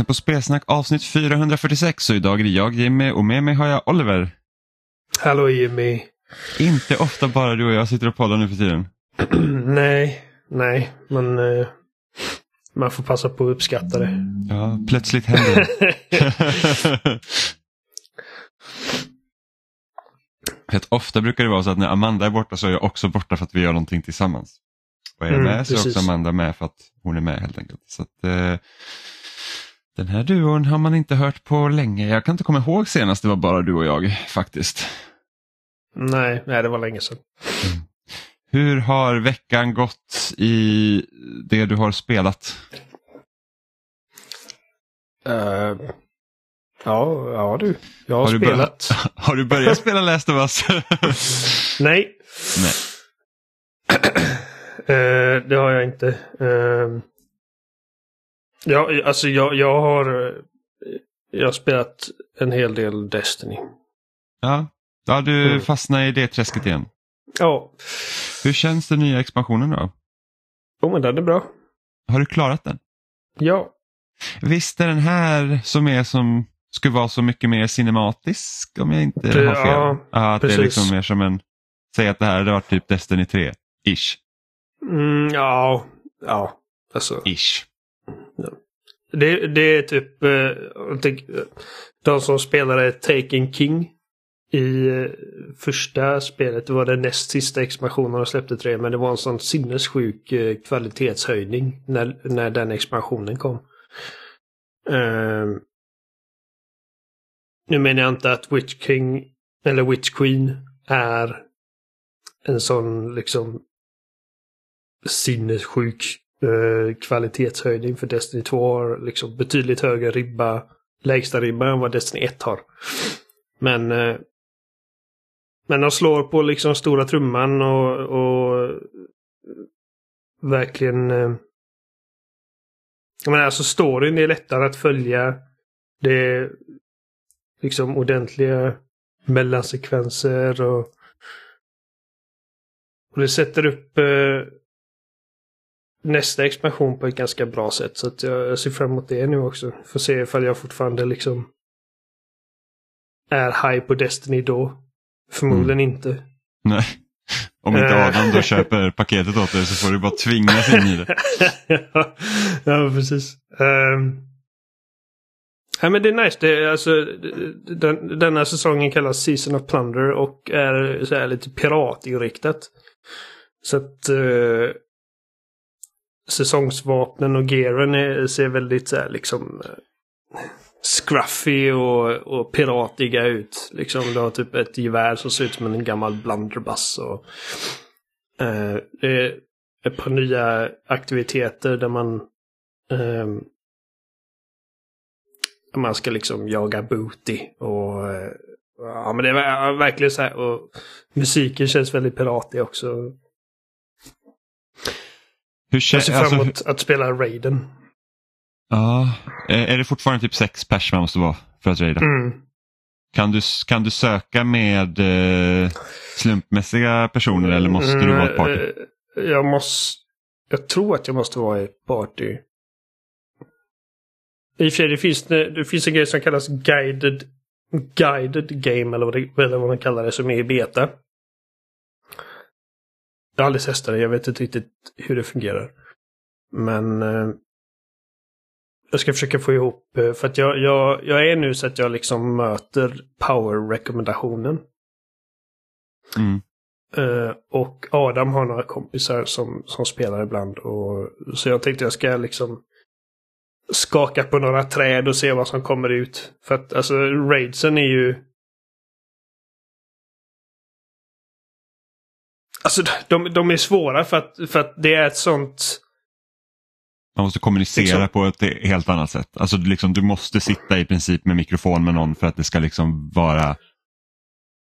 Lyssnar på Spelsnack avsnitt 446 och idag är det jag Jimmy och med mig har jag Oliver. Hallå Jimmy. Inte ofta bara du och jag sitter och poddar nu för tiden. nej, nej, men eh, man får passa på att uppskatta det. Ja, plötsligt händer det. för att ofta brukar det vara så att när Amanda är borta så är jag också borta för att vi gör någonting tillsammans. Och är jag Mm, med så är också Amanda med för att hon är med helt enkelt. Så att, eh, den här duon har man inte hört på länge. Jag kan inte komma ihåg senast det var bara du och jag faktiskt. nej, nej, det var länge sedan. Hur har veckan gått i det du har spelat? Eh, ja, ja du. Jag har, Har du spelat. Har du börjat spela Last of Us? nej, Nej. eh, det har jag inte. Uh, ja, alltså jag, jag har eh, jag har spelat en hel del Destiny. Ja, ja du Mm. fastnade i det träsket igen. Ja, Hur känns den nya expansionen då? oh, men den är bra. Har du klarat den? Ja, Visst är den här som är som skulle vara så mycket mer cinematisk om jag inte har fel? Ja, att det är precis. liksom mer som en, säg att det här hade varit typ Destiny 3-ish. mm, ja, ja, alltså. Ish. Det, det är typ eh, de som spelade Taken King i eh, första spelet. Det var den näst sista expansionen de släppte tre men det var en sån sinnessjuk eh, kvalitetshöjning när, när den expansionen kom. Uh, nu menar jag inte att Witch King eller Witch Queen är en sån liksom sinnessjuk eh, kvalitetshöjning för Destiny 2 har liksom betydligt högre ribba, lägsta ribba än vad Destiny 1 har. Men eh, men de slår på liksom stora trumman och, och verkligen eh, jag menar alltså storyn är lättare att följa. Det är liksom ordentliga mellansekvenser och, och det sätter upp eh, nästa expansion på ett ganska bra sätt. Så att jag, jag ser fram emot det nu också. Får se ifall jag fortfarande liksom är high på Destiny då. Förmodligen inte. Nej. Om inte Eh. Adam då köper paketet åt dig så får du bara tvingas in i det. ja, ja, precis. Um, ja, men det är nice. Det är alltså, den, denna säsongen kallas Season of Plunder och är så här lite piratinriktat. Så att uh, säsongsvapnen och gearen är, ser väldigt så här liksom eh, scruffy och, och piratiga ut. Liksom du har typ ett gevär som ser ut som en gammal blunderbuss. Och, eh, det är ett par nya aktiviteter där man eh, man ska liksom jaga booty och eh, ja men det är verkligen så här och musiken känns väldigt piratig också. Hur Jag ser fram alltså, emot att spela Raiden. ja, är är det fortfarande typ sex pers man måste vara för att raida? Mm. Kan, du, kan du söka med eh, slumpmässiga personer eller måste du vara ett party? Mm, eh, Jag måste... Jag tror att jag måste vara i ett party. I och för sig, det finns, det finns en grej som kallas guided, guided game eller vad, det, eller vad man kallar det som är i beta. Jag har aldrig testat det, jag vet inte riktigt hur det fungerar. Men eh, jag ska försöka få ihop, eh, för att jag, jag, jag är nu så att jag liksom möter power-rekommendationen. Mm. Eh, och Adam har några kompisar som, som spelar ibland. Och, så jag tänkte jag ska liksom skaka på några träd och se vad som kommer ut. För att alltså raidsen är ju... Alltså de, de är svåra för att, för att det är ett sånt... Man måste kommunicera Liksom. på ett helt annat sätt. Alltså du liksom, du måste sitta i princip med mikrofon med någon för att det ska liksom vara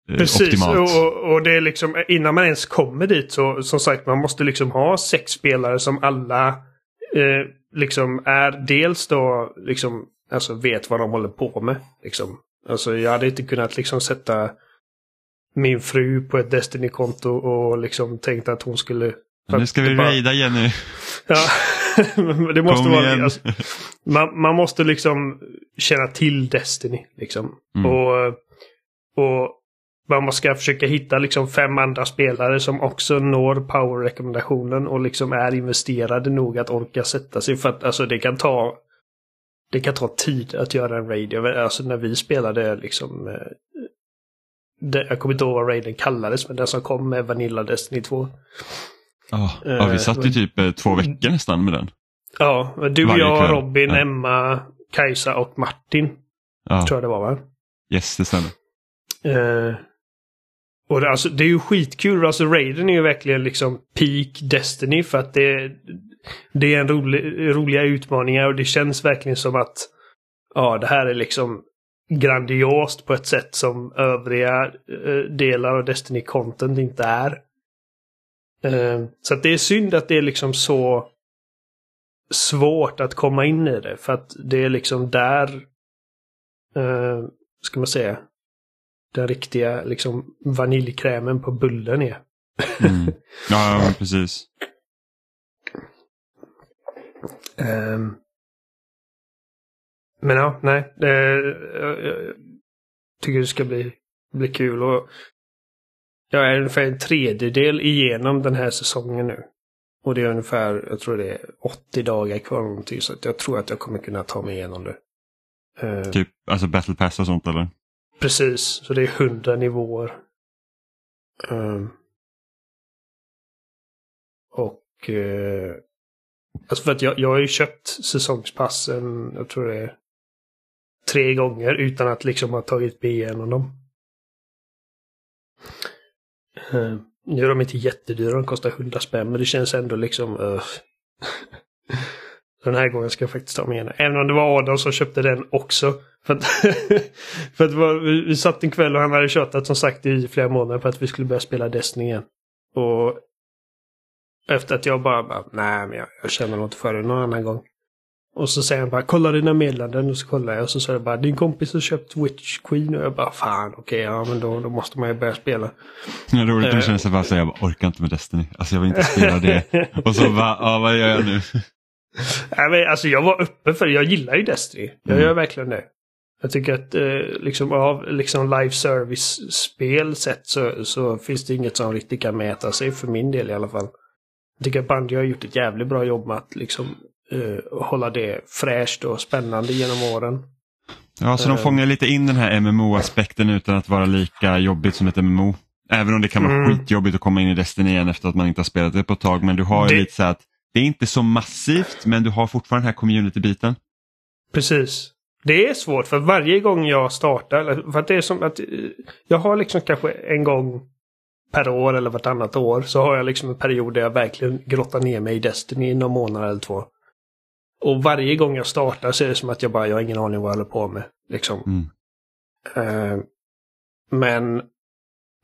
eh, Precis, optimalt. och, och det är liksom innan man ens kommer dit så som sagt man måste liksom ha sex spelare som alla eh, liksom är dels då liksom alltså vet vad de håller på med. Liksom. Alltså jag hade inte kunnat liksom sätta min fru på ett Destiny-konto och liksom tänkt att hon skulle... Nu ska vi bara- raida Jenny. Ja. det måste Kom vara... Alltså, man, man måste liksom känna till Destiny. Liksom. Mm. Och, och man ska försöka hitta liksom fem andra spelare som också når power-rekommendationen och liksom är investerade nog att orka sätta sig. För att alltså, det kan ta det kan ta tid att göra en raid. Alltså när vi spelade liksom eh, det, jag kommer inte ihåg vad raiden kallades, men den som kom med Vanilla Destiny 2. Ja, ja, vi Eh, satt ju typ eh, två veckor nästan med den. Ja, du, Varje jag, kväll. Robin, Ja. Emma, Kajsa och Martin. Ja, Tror jag det var va? yes, det stämmer. Eh, och det, alltså, det är ju skitkul. Alltså Raiden är ju verkligen liksom peak Destiny för att det, det är en rolig, roliga utmaningar och det känns verkligen som att ja, det här är liksom grandiost på ett sätt som övriga eh, delar av Destiny Content inte är. Eh, så att det är synd att det är liksom så svårt att komma in i det för att det är liksom där, eh, ska man säga, den riktiga liksom vaniljkrämen på bullen är. Mm. Ja, precis. Ehm. Men ja, nej. Det, jag, jag tycker det ska bli, bli kul. Och jag är ungefär en tredjedel igenom den här säsongen nu. Och det är ungefär, jag tror det är 80 dagar kvar någonting. Så jag tror att jag kommer kunna ta mig igenom det. Ehm, Typ alltså battle pass och sånt eller? Precis, så det är 100 nivåer. Ehm. och... eh, alltså för att jag, jag har ju köpt säsongspassen, jag tror det är tre gånger utan att liksom ha tagit mig igenom dem. Ehm, nu är de inte jättedyra, de kostar 100 spänn, men det känns ändå liksom... Uh. Den här gången ska jag faktiskt ta mig igenom. Även om det var Adam som köpte den också. För att, för att var, vi, vi satt en kväll och han hade tjatat som sagt i flera månader på att vi skulle börja spela Destiny igen. Och efter att jag bara, bara nej men jag, jag känner inte för det någon annan gång. Och så säger han bara, kolla dina meddelanden. Och så kollar jag och så säger jag bara, din kompis har köpt Witch Queen. Och jag bara, fan okej, ja men då, då måste man ju börja spela. Det är roligt Eh. när det känns så bara så jag bara, orkar inte med Destiny. Alltså jag vill inte spela det. Och så bara, ja vad gör jag nu? Nej, men alltså jag var uppe för det. Jag gillar ju Destiny. Jag Mm. gör verkligen det. Jag tycker att eh, liksom av liksom live service-spel sett så, så finns det inget som riktigt kan mäta sig för min del i alla fall. Jag tycker att Bungie har gjort ett jävligt bra jobb med att liksom eh, hålla det fräscht och spännande genom åren. Ja, så de Eh. fångar lite in den här MMO-aspekten utan att vara lika jobbigt som ett MMO. Även om det kan vara Mm. skitjobbigt att komma in i Destiny igen efter att man inte har spelat det på ett tag. Men du har ju Det- lite så att det är inte så massivt men du har fortfarande den här community-biten. Precis. Det är svårt för varje gång jag startar, för att det är som att eh, jag har liksom kanske en gång per år eller vartannat år så har jag liksom en period där jag verkligen grottar ner mig i Destiny i någon månad eller två. Och varje gång jag startar så är det som att jag bara, jag har ingen aning vad jag håller på med. Liksom. Mm. Eh, men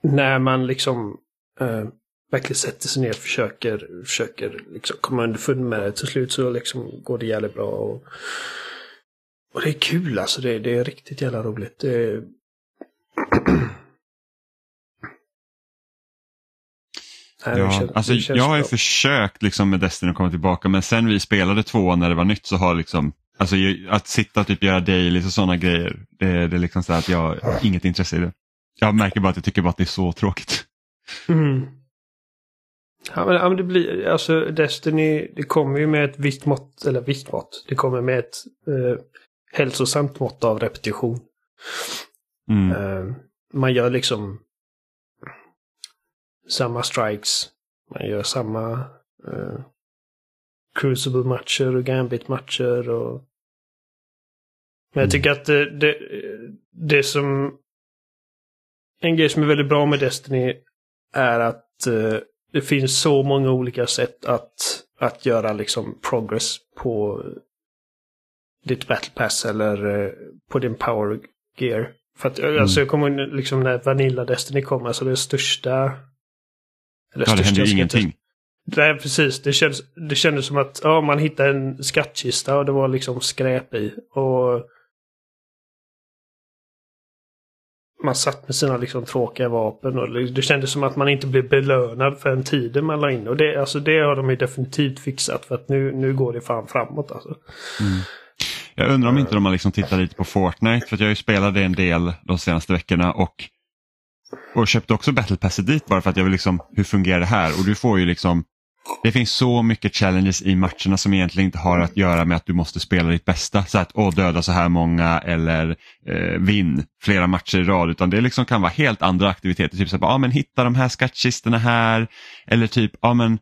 när man liksom eh, verkligen sätter sig ner och försöker, försöker liksom komma underfund med det till slut så liksom går det jävligt bra. Och, och det är kul alltså, det, det är riktigt jävla roligt. Det det Ja, känns- alltså, känns jag har ju bra. försökt liksom med Destiny att komma tillbaka men sen vi spelade två när det var nytt så har liksom Alltså att sitta och typ göra dailies och sådana grejer, det, det är liksom så att jag har inget intresse i det. Jag märker bara att jag tycker bara att det är så tråkigt. Mm. Ja, men, ja, men det blir, alltså Destiny, det kommer ju med ett visst mått, eller visst mått, det kommer med ett eh, hälsosamt mått av repetition. Mm. Eh, man gör liksom samma strikes, man gör samma eh, Crucible-matcher och Gambit-matcher och men jag Mm. tycker att det, det, det som en grej som är väldigt bra med Destiny är att eh, det finns så många olika sätt att, att göra liksom progress på ditt battle pass eller eh, på din power gear. För att Mm. alltså jag kommer liksom när Vanilla Destiny kom, alltså det största... Eller Ja, det största ju ingenting. Nej, precis. Det kändes, det kändes som att ja, man hittade en skattkista och det var liksom skräp i. Och man satt med sina liksom tråkiga vapen och det kändes som att man inte blev belönad för den tiden man la in. Och det, alltså det har de ju definitivt fixat för att nu, nu går det fan framåt alltså. Mm. Jag undrar om inte de har liksom tittat lite på Fortnite för jag har ju spelat det en del de senaste veckorna och, och köpte också Battlepasset dit bara för att jag vill liksom, hur fungerar det här? Och du får ju liksom det finns så mycket challenges i matcherna som egentligen inte har att göra med att du måste spela ditt bästa. Så att åh, döda så här många eller eh, vinn flera matcher i rad. Utan det liksom kan vara helt andra aktiviteter. Typ så att, ah, men hitta de här skattkistorna här. Eller typ ja, men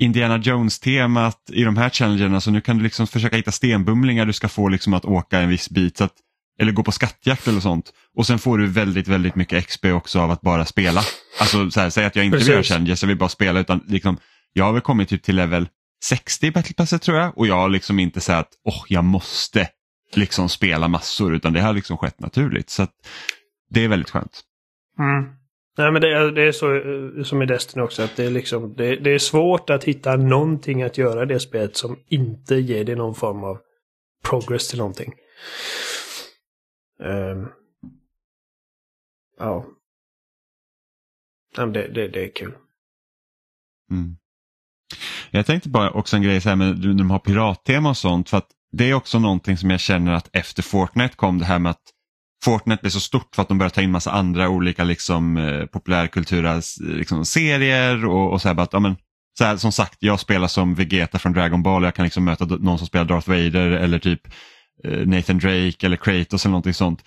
Indiana Jones-temat i de här challengerna. Så nu kan du liksom försöka hitta stenbumlingar du ska få liksom att åka en viss bit. Så att, eller gå på skattjakt eller sånt. Och sen får du väldigt, väldigt mycket XP också av att bara spela. Alltså så här, säg att jag inte Precis. vill göra challenges, jag vill bara spela. utan liksom jag har väl kommit typ till level 60 i Battle Passet tror jag och jag har liksom inte sagt att oh, jag måste liksom spela massor utan det har liksom skett naturligt. Så Det är väldigt skönt. Mm. Nej men det är, det är så eh, som i Destiny också att det är liksom det, det, är svårt att hitta någonting att göra i det spelet som inte ger dig någon form av progress till någonting. Um, ja. Nej, det, det, det är kul. Mm. Jag tänkte bara också en grej så här med de har pirattema och sånt. för att Det är också någonting som jag känner att efter Fortnite kom det här med att Fortnite blev så stort för att de började ta in massa andra olika liksom, eh, populärkulturella eh, liksom, serier och, och så här, bara att, ja, men, så här, som sagt, jag spelar som Vegeta från Dragon Ball och jag kan liksom möta någon som spelar Darth Vader eller typ Nathan Drake eller Kratos eller någonting sånt.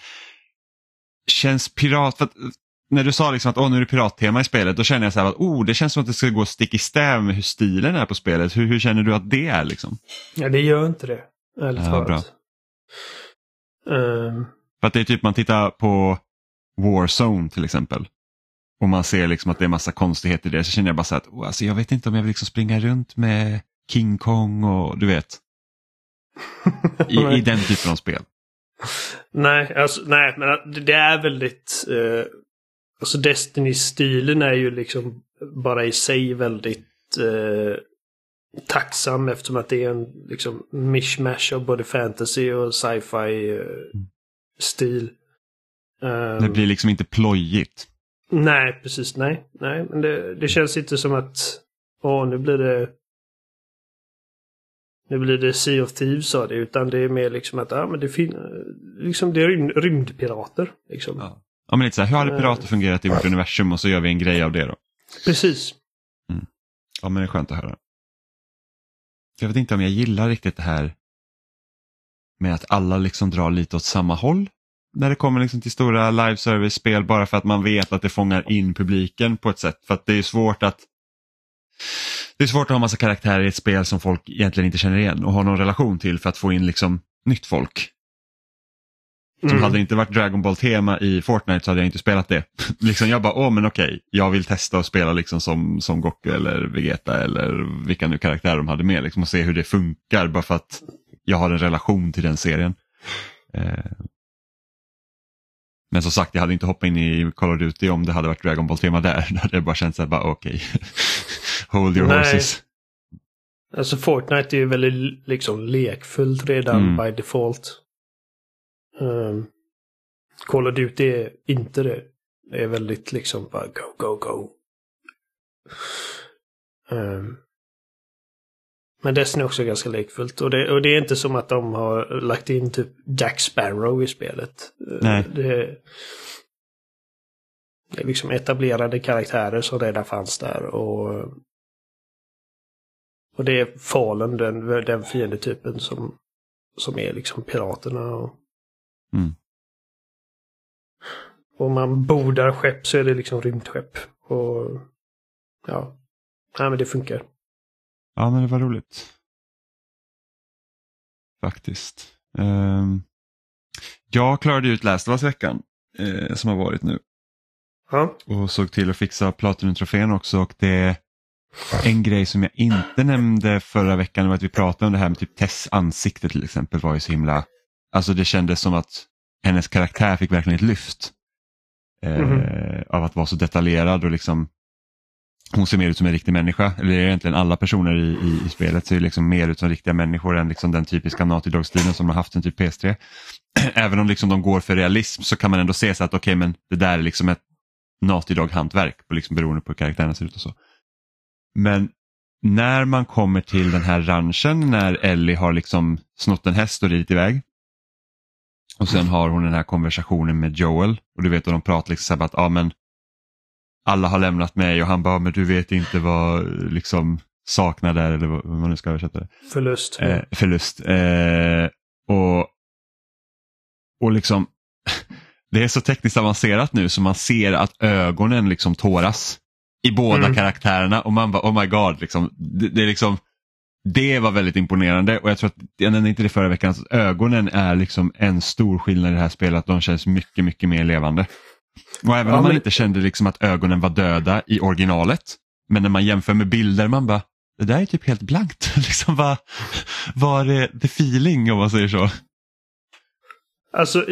Känns pirat, för att, när du sa liksom att Åh, nu är det pirattema i spelet, då känner jag så här att oh, det känns som att det ska gå stick i stäv med hur stilen är på spelet. Hur, hur känner du att det är? liksom? Ja, det gör inte det. Ärligt ja, bra. Um... För att det är typ man tittar på Warzone till exempel. Och man ser liksom att det är massa konstigheter i det. Så känner jag bara så att oh, alltså, jag vet inte om jag vill liksom springa runt med King Kong och du vet. I, I den typen av spel. Nej, alltså, nej, men det är väldigt eh, Alltså Destiny-stilen är ju liksom bara i sig väldigt eh, tacksam eftersom att det är en liksom mishmash av både fantasy och sci-fi eh, stil. Um, det blir liksom inte plojigt. Nej, precis. Nej, nej. Men det, det känns inte som att åh, nu blir det nu blir det Sea of Thieves sa det, utan det är mer liksom att ja, men det, fin liksom, det är rymd rymdpirater. Liksom. Ja. Ja, men lite så här, hur hade pirater fungerat i vårt universum och så gör vi en grej av det då. Precis. Mm. Ja, men det är skönt att höra. Jag vet inte om jag gillar riktigt det här med att alla liksom drar lite åt samma håll när det kommer liksom till stora live service-spel bara för att man vet att det fångar in publiken på ett sätt. För att det är svårt att det är svårt att ha massa karaktärer i ett spel som folk egentligen inte känner igen och har någon relation till för att få in liksom nytt folk. Som mm. hade det inte varit Dragon Ball-tema i Fortnite så hade jag inte spelat det. liksom jag bara, åh men okej, jag vill testa att spela liksom som, som Goku eller Vegeta eller vilka nu karaktärer de hade med liksom, och se hur det funkar bara för att jag har en relation till den serien. Eh. Men som sagt, jag hade inte hoppat in i Call of Duty om det hade varit Dragon Ball-tema där. Då hade bara känt så här, bara okej, okay. hold your Nej. horses. Alltså Fortnite är ju väldigt liksom lekfullt redan mm. by default. Um, Call of Duty är inte det. Det är väldigt liksom bara go, go, go. Um, men Destiny är också ganska lekfullt. Och det, och det är inte som att de har lagt in typ Jack Sparrow i spelet. Nej. Det, det är liksom etablerade karaktärer som redan fanns där. Och, och det är Fallen, den, den fiendetypen som, som är liksom piraterna. Och, Mm. Om man bordar skepp så är det liksom rymdskepp. Och ja, ja men det funkar. Ja, men det var roligt. Faktiskt. Um, jag klarade ut Last of veckan eh, som har varit nu. Ja. Och såg till att fixa Platinum-trofén också och det en grej som jag inte nämnde förra veckan var att vi pratade om det här med typ Tess ansikte till exempel var ju så himla Alltså det kändes som att hennes karaktär fick verkligen ett lyft. Eh, mm -hmm. Av att vara så detaljerad och liksom hon ser mer ut som en riktig människa, eller egentligen alla personer i, i, i spelet ser liksom mer ut som riktiga människor än liksom den typiska Naughty Dog-stilen som de har haft sen typ PS3. Även om liksom de går för realism så kan man ändå se så att okej okay, men det där är liksom ett Naughty Dog-hantverk liksom beroende på hur karaktärerna ser ut och så. Men när man kommer till den här ranchen när Ellie har liksom snott en häst och ridit iväg. Och sen har hon den här konversationen med Joel och du vet och de pratar liksom så att ah, men alla har lämnat mig och han bara, men du vet inte vad liksom saknad är eller vad man nu ska översätta det. Förlust. Eh, förlust. Eh, och, och liksom, det är så tekniskt avancerat nu så man ser att ögonen liksom tåras i båda mm. karaktärerna och man bara oh my god. Liksom, det, det, är liksom, det var väldigt imponerande och jag tror att, jag nämnde inte det förra veckan, att ögonen är liksom en stor skillnad i det här spelet, de känns mycket, mycket mer levande. Och även ja, om man men... inte kände liksom att ögonen var döda i originalet, men när man jämför med bilder, man bara, det där är typ helt blankt. liksom vad, vad är the feeling om man säger så? Alltså,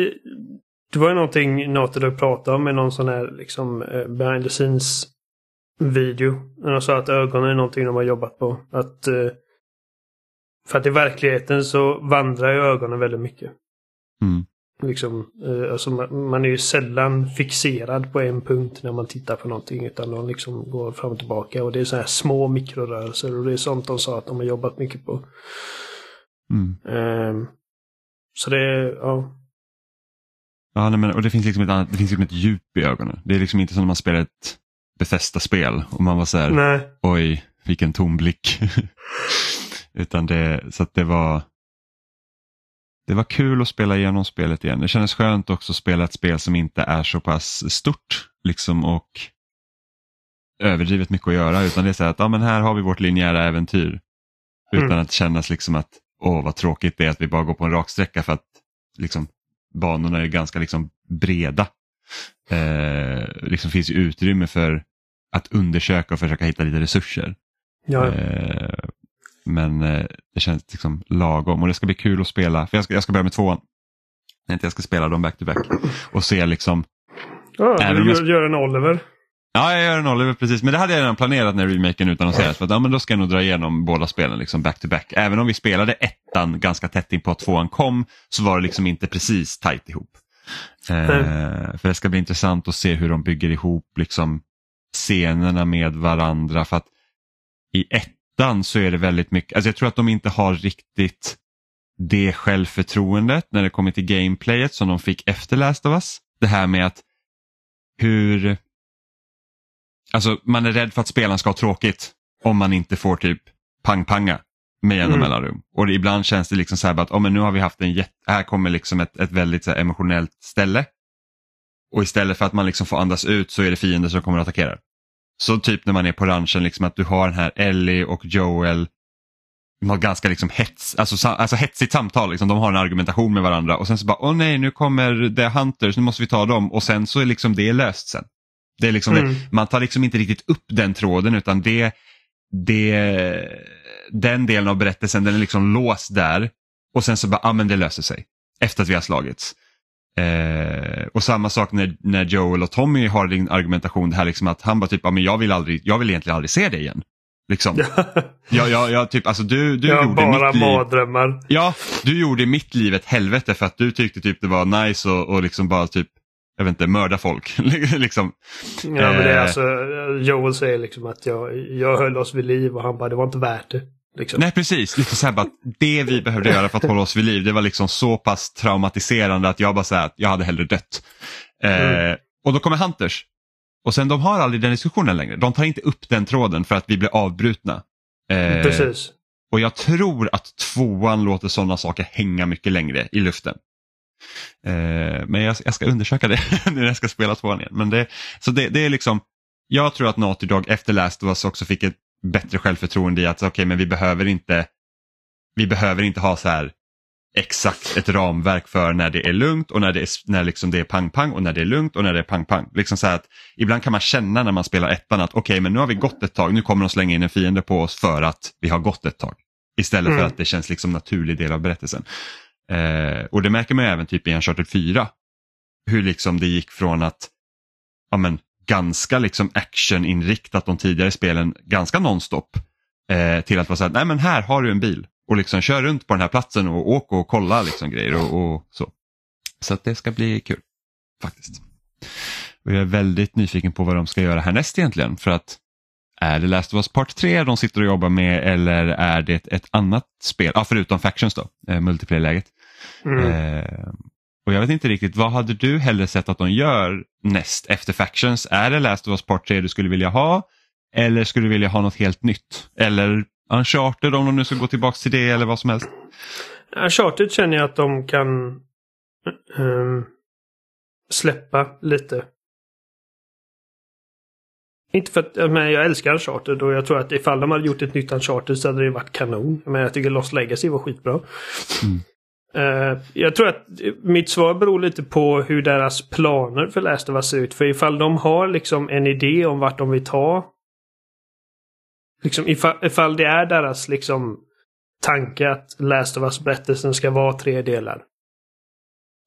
det var ju någonting Naughty Dog pratade om med någon sån här liksom eh, behind the scenes video. När de sa att ögonen är någonting de har jobbat på. Att, eh, för att i verkligheten så vandrar ju ögonen väldigt mycket. Mm. Liksom, eh, alltså man, är ju sällan fixerad på en punkt när man tittar på någonting. Utan de liksom går fram och tillbaka. Och det är så här små mikrorörelser. Och det är sånt de sa att de har jobbat mycket på. Mm. Um, så det, ja. Ja, nej, men, och det finns liksom ett, annat, det finns liksom ett djup i ögonen. Det är liksom inte som när man spelar ett Bethesda-spel och man var så här, Nej. oj, vilken tom blick. Utan det, så att det var det var kul att spela igenom spelet igen. Det kändes skönt också att spela ett spel som inte är så pass stort liksom och överdrivet mycket att göra utan det är så att ja, men här har vi vårt linjära äventyr. Utan mm. att kännas liksom att åh vad tråkigt det är att vi bara går på en raksträcka för att liksom, banorna är ganska liksom breda. Eh, liksom finns ju utrymme för att undersöka och försöka hitta lite resurser. Ja. Eh, men eh, det känns liksom lagom och det ska bli kul att spela. För Jag ska, jag ska börja med tvåan. Jag inte jag ska spela dem back to back och se liksom. Ja, du gör, gör en Oliver. Ja, jag gör en Oliver precis. Men det hade jag redan planerat när remaken utannonserades. För att, ja, men då ska jag nog dra igenom båda spelen liksom back to back. Även om vi spelade ettan ganska tätt in på att tvåan kom så var det liksom inte precis tajt ihop. Eh, för det ska bli intressant att se hur de bygger ihop liksom scenerna med varandra. För att i ettan så är det väldigt mycket, alltså jag tror att de inte har riktigt det självförtroendet när det kommer till gameplayet som de fick efter Last of Us. Det här med att hur, alltså man är rädd för att spelaren ska ha tråkigt om man inte får typ pang-panga med jämna mm. mellanrum. Och det, ibland känns det liksom så här att oh, men nu har vi haft en jätte, här kommer liksom ett, ett väldigt så emotionellt ställe och istället för att man liksom får andas ut så är det fiender som kommer att attackera. Så typ när man är på ranchen, liksom att du har den här Ellie och Joel, de har ganska liksom hets, alltså, alltså hetsigt samtal, liksom. de har en argumentation med varandra och sen så bara, åh nej nu kommer The Hunters, nu måste vi ta dem och sen så är liksom det löst sen. Det är liksom, mm. man tar liksom inte riktigt upp den tråden utan det, det, den delen av berättelsen den är liksom låst där och sen så bara, ja men det löser sig efter att vi har slagits. Eh, och samma sak när, när Joel och Tommy har din argumentation, det här liksom att han bara typ, ja, men jag vill, aldrig, jag vill egentligen aldrig se det igen. Liksom. ja, ja, ja, typ, alltså du, du jag gjorde bara mitt mardrömmar. liv. Ja, du gjorde mitt liv ett helvete för att du tyckte typ det var nice och, och liksom bara typ, jag vet inte, mörda folk. liksom. Ja, men det är eh. alltså, Joel säger liksom att jag, jag höll oss vid liv och han bara, det var inte värt det. Liksom. Nej precis, lite så bara, det vi behövde göra för att hålla oss vid liv det var liksom så pass traumatiserande att jag bara säger att jag hade hellre dött. Eh, mm. och då kommer Hunters. Och sen de har aldrig den diskussionen längre. De tar inte upp den tråden för att vi blir avbrutna. Eh, precis. Och jag tror att tvåan låter sådana saker hänga mycket längre i luften. Eh, men jag, jag, ska undersöka det när jag ska spela tvåan igen. Men det, så det, det är liksom, jag tror att Naughty Dog efter Last of Us också fick ett bättre självförtroende i att okay, men vi behöver inte vi behöver inte ha så här exakt ett ramverk för när det är lugnt och när det är, när liksom det är pang-pang och när det är lugnt och när det är pang-pang. Liksom så att ibland kan man känna när man spelar ettan att okej okay, men nu har vi gått ett tag, nu kommer de slänga in en fiende på oss för att vi har gått ett tag. Istället mm. för att det känns liksom naturlig del av berättelsen. Eh, och det märker man även typ i Uncharted 4. Hur liksom det gick från att ja, men, ganska liksom actioninriktat de tidigare spelen, ganska nonstop. Eh, till att vara så här, nej men här har du en bil och liksom kör runt på den här platsen och åk och kolla liksom grejer och, och så. Så att det ska bli kul faktiskt. Och jag är väldigt nyfiken på vad de ska göra härnäst egentligen för att är det Last of Us Part 3 de sitter och jobbar med eller är det ett annat spel, ja, förutom Factions då, eh, multiplayer-läget. Mm. Eh, och jag vet inte riktigt, vad hade du hellre sett att de gör näst efter Factions? Är det Last of Us Part 3 du skulle vilja ha? Eller skulle du vilja ha något helt nytt? Eller Uncharted om de nu ska gå tillbaka till det eller vad som helst? Uncharted känner jag att de kan ehm, släppa lite. Inte för att men jag älskar Uncharted och jag tror att ifall de hade gjort ett nytt Uncharted så hade det varit kanon. Men jag tycker Lost Legacy var skitbra. Mm. Eh, jag tror att mitt svar beror lite på hur deras planer för Last of Us ser ut. För ifall de har liksom en idé om vart de vill ta. Liksom ifall, ifall det är deras liksom tanke att Last of Us berättelsen ska vara tre delar.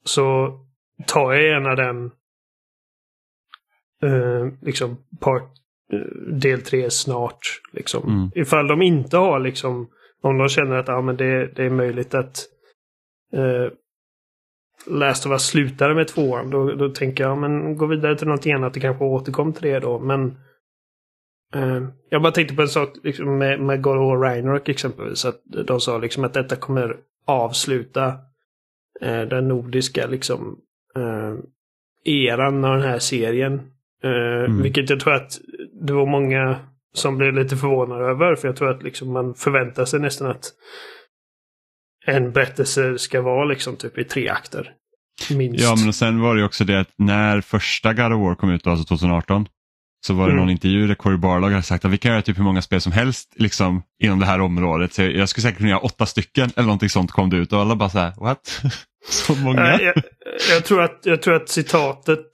Så tar jag gärna den eh, liksom part, eh, del tre snart. Liksom. Mm. Ifall de inte har liksom om de känner att ja, men det, det är möjligt att eh, Last of Us slutade med tvåan. Då, då tänker jag, men gå vidare till något annat. Det kanske återkom till det då. Men eh, jag bara tänkte på en sak liksom, med, med God of Ragnarok exempelvis. Att de sa liksom att detta kommer avsluta eh, den nordiska liksom eh, eran av den här serien. Eh, Mm. Vilket jag tror att det var många som blev lite förvånade över. För jag tror att liksom man förväntar sig nästan att en berättelse ska vara liksom typ i tre akter. Minst. Ja, men sen var det ju också det att när första God of War kom ut, alltså 2018, så var det Mm. någon intervju där Cory Barlog hade sagt att vi kan göra typ hur många spel som helst liksom, inom det här området. Så jag skulle säkert kunna göra åtta stycken eller någonting sånt kom det ut och alla bara så här, what? så många? Nej, jag, jag, tror att, jag tror att citatet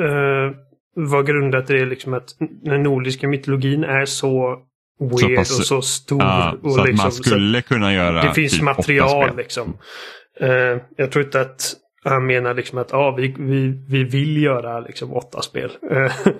eh, var grundat i det liksom att den nordiska mytologin är så weird pass- och så stor. Ja, och så att liksom, man skulle kunna göra det finns typ material liksom. Eh, jag tror inte att han menar liksom att ah, vi, vi, vi vill göra liksom åtta spel. Eh,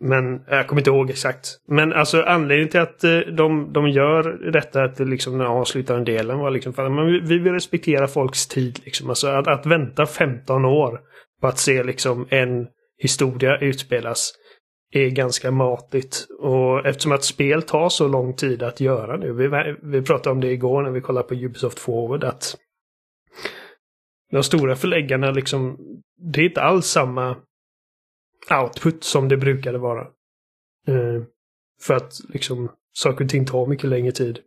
Men jag kommer inte ihåg exakt. Men alltså anledningen till att eh, de, de gör detta, att liksom den avslutande delen var liksom för att vi- vi vill respektera folks tid. Liksom. Alltså att, att vänta 15 år på att se liksom en historia utspelas är ganska matigt. Och eftersom att spel tar så lång tid att göra nu. Vi, vi pratade om det igår när vi kollade på Ubisoft Forward. att De stora förläggarna liksom, det är inte alls samma output som det brukade vara. Eh, för att liksom saker och ting tar mycket längre tid.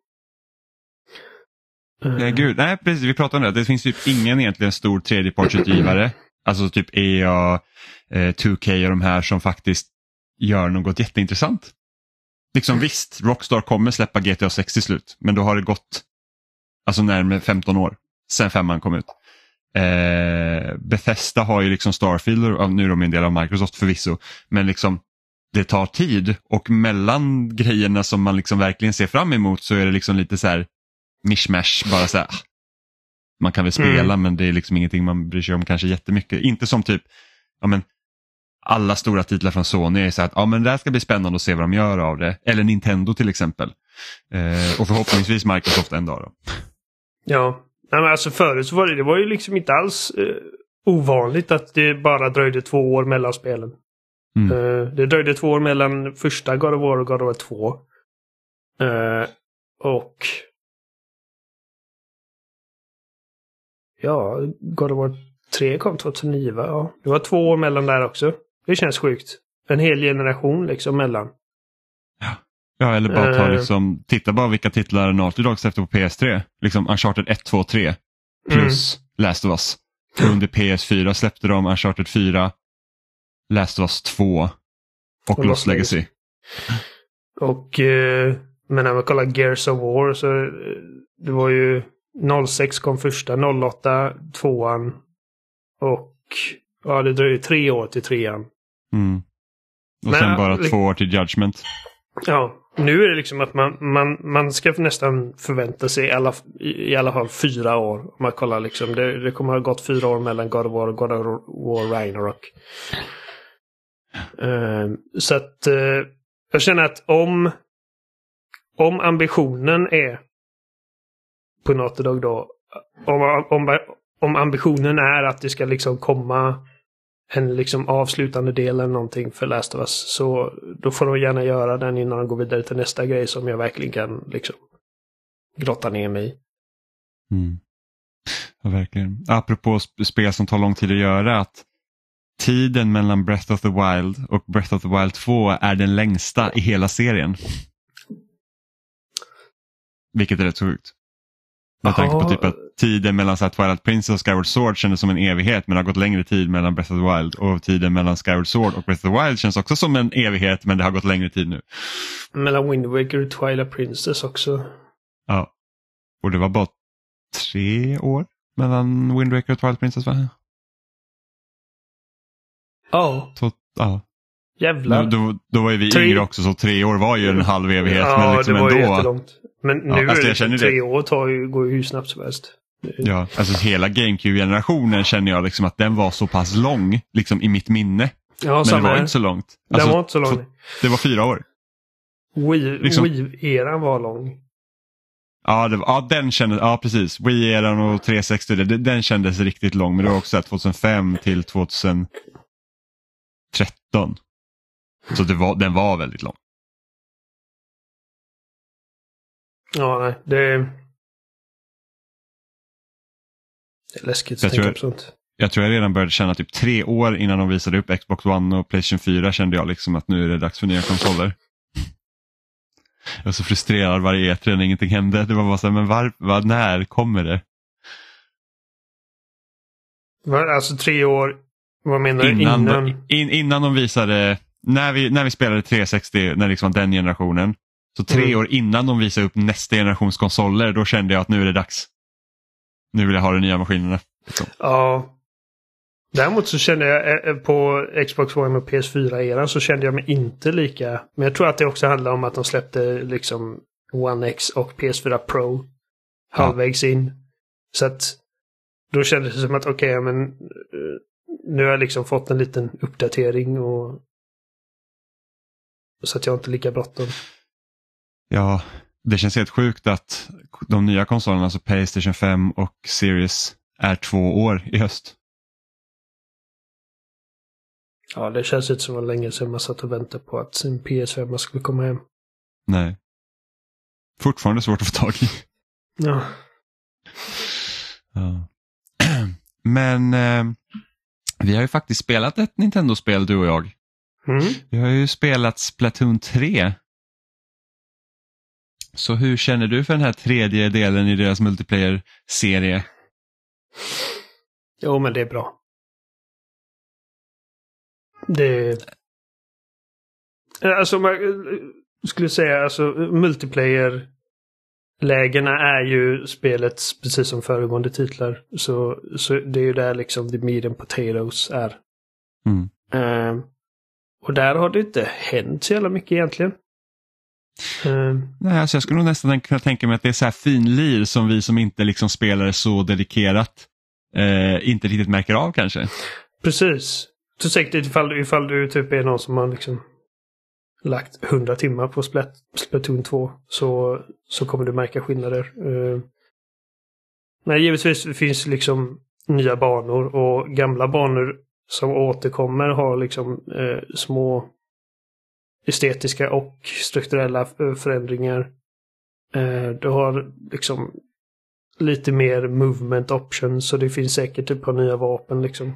Eh, Nej, gud. Nej, precis. Vi pratade om det. Det finns typ ingen egentligen stor tredjepartsutgivare. Alltså typ EA, eh, 2K och de här som faktiskt gör något jätteintressant. Liksom visst, Rockstar kommer släppa GTA 6 till slut, men då har det gått alltså närmare 15 år sen femman kom ut. Eh, Bethesda har ju liksom Starfield, nu är de en del av Microsoft förvisso, men liksom det tar tid och mellan grejerna som man liksom verkligen ser fram emot så är det liksom lite så här mishmash, bara så här, ah, man kan väl spela Mm. men det är liksom ingenting man bryr sig om kanske jättemycket. Inte som typ, ja men alla stora titlar från Sony är så att ja, men det här ska bli spännande att se vad de gör av det. Eller Nintendo till exempel. Eh, och förhoppningsvis Microsoft en dag. Då. Ja. Nej, men alltså förut så var det, det var ju liksom inte alls eh, ovanligt att det bara dröjde två år mellan spelen. Mm. Eh, det dröjde två år mellan första God of War och God of War 2. Eh, och... Ja, God of War 3 kom 2009 va? Ja, det var två år mellan där också. Det känns sjukt. En hel generation liksom mellan. Ja, eller bara ta Eh. liksom, titta bara vilka titlar Naughty Dog släppte på PS3. Liksom Uncharted 1, 2, 3 plus Last of Us. Under PS4 släppte de Uncharted 4, Last of Us 2 och, Och Lost Lost Legacy. Och eh, men när man kollar Gears of War så eh, det var ju 06 kom första, 08 tvåan och ja det dröjde tre år till trean. Mm. Och Men, sen bara li- två år till Judgment. Ja, nu är det liksom att man, man, man ska nästan förvänta sig i alla, i, i alla fall fyra år. Om man kollar liksom. Det, det kommer ha gått fyra år mellan God of War och God of War Ragnarok. Uh, så att uh, jag känner att om, om ambitionen är på Naughty Dog då, om, om, om ambitionen är att det ska liksom komma en liksom avslutande del eller någonting för Last of Us. Så då får de gärna göra den innan de går vidare till nästa grej som jag verkligen kan liksom grotta ner mig i. Mm. Ja, verkligen. Apropå spel som tar lång tid att göra, att tiden mellan Breath of the Wild och Breath of the Wild 2 är den längsta i hela serien. Vilket är rätt sjukt. Med tanke på typ att tiden mellan så Twilight Princess och Skyward Sword kändes som en evighet men det har gått längre tid mellan Breath of the Wild och tiden mellan Skyward Sword och Breath of the Wild känns också som en evighet men det har gått längre tid nu. Mellan Wind Waker och Twilight Princess också. Ja. Och det var bara tre år mellan Wind Waker och Twilight Princess va? Ja. Så, ja. Jävlar. Då, då, då var ju vi Tre- yngre också så tre år var ju en halv evighet. ja, men liksom det var ändå, jättelångt. Men nu Ja, alltså, är det känner tre det. år tar ju, går ju hur snabbt som helst. Ja, alltså hela GameCube-generationen känner jag liksom att den var så pass lång liksom i mitt minne. Ja, Men det samma var här. inte så långt. Den Alltså, var inte så lång. Det var fyra år. Wii- liksom- Wii-eran var lång. Ja, det var, ja den kändes, ja precis. Wii-eran och 360, det, den kändes riktigt lång. Men det var också så här 2005 till 2013. Så det var, den var väldigt lång. Ja, nej. Det... Det är läskigt att Jag tänka tror- på sånt. Jag tror jag redan började känna typ tre år innan de visade upp Xbox One och Playstation 4 kände jag liksom att nu är det dags för nya konsoler. Jag var så frustrerad varje E3 när ingenting hände. Det var bara så här, men var, var, när kommer det? Alltså tre år. Vad menar du? Innan, Innan? In, innan de visade, när vi, när vi spelade 360, när liksom den generationen. Så tre Mm. år innan de visade upp nästa generations konsoler, då kände jag att nu är det dags. Nu vill jag ha de nya maskinerna. Liksom. Ja. Däremot så kände jag eh, på Xbox One och PS4-eran så kände jag mig inte lika. Men jag tror att det också handlar om att de släppte liksom One X och PS4 Pro halvvägs in. Så att då kändes det som att okej, men eh, nu har jag liksom fått en liten uppdatering och så att jag inte lika bråttom. Ja, det känns helt sjukt att de nya konsolerna, alltså Playstation 5 och Series, är två år i höst. Ja, det känns inte som var länge sedan man satt och väntade på att sin PS5 skulle komma hem. Nej. Fortfarande svårt att få tag i. Ja. Ja. Men eh, vi har ju faktiskt spelat ett Nintendo-spel du och jag. Mm. Vi har ju spelat Splatoon 3. Så hur känner du för den här tredje delen i deras multiplayer-serie? Jo, men det är bra. Det... Alltså, man skulle säga alltså multiplayer-lägena är ju spelets, precis som föregående titlar. Så, så det är ju där liksom the meat and potatoes är. Mm. Ehm, och där har det inte hänt så jävla mycket egentligen. Ehm, Nej, alltså jag skulle nog nästan kunna tänka mig att det är så här finlir som vi som inte liksom spelar så dedikerat eh, inte riktigt märker av kanske. Precis. Så säkert ifall, ifall du typ är någon som har liksom lagt 100 timmar på Splat, Splatoon 2 så, så kommer du märka skillnader. Uh, nej, givetvis finns liksom nya banor och gamla banor som återkommer har liksom eh, små estetiska och strukturella förändringar. Eh, du har liksom lite mer movement options så det finns säkert ett par nya vapen liksom.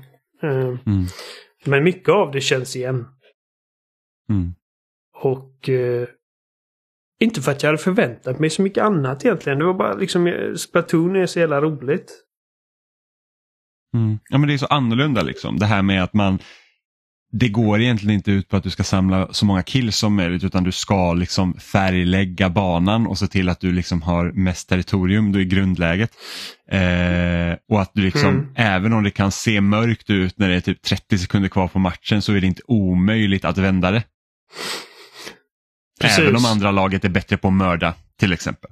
Eh, Mm. men mycket av det känns igen. Mm. Och eh, inte för att jag hade förväntat mig så mycket annat egentligen. Det var bara liksom eh, Splatoon är så jävla roligt. Mm. Ja, men det är så annorlunda liksom. Det här med att man det går egentligen inte ut på att du ska samla så många kills som möjligt utan du ska liksom färglägga banan och se till att du liksom har mest territorium då i grundläget. Eh, och att du liksom, Mm. även om det kan se mörkt ut när det är typ 30 sekunder kvar på matchen så är det inte omöjligt att vända det. Precis. Även om andra laget är bättre på att mörda till exempel.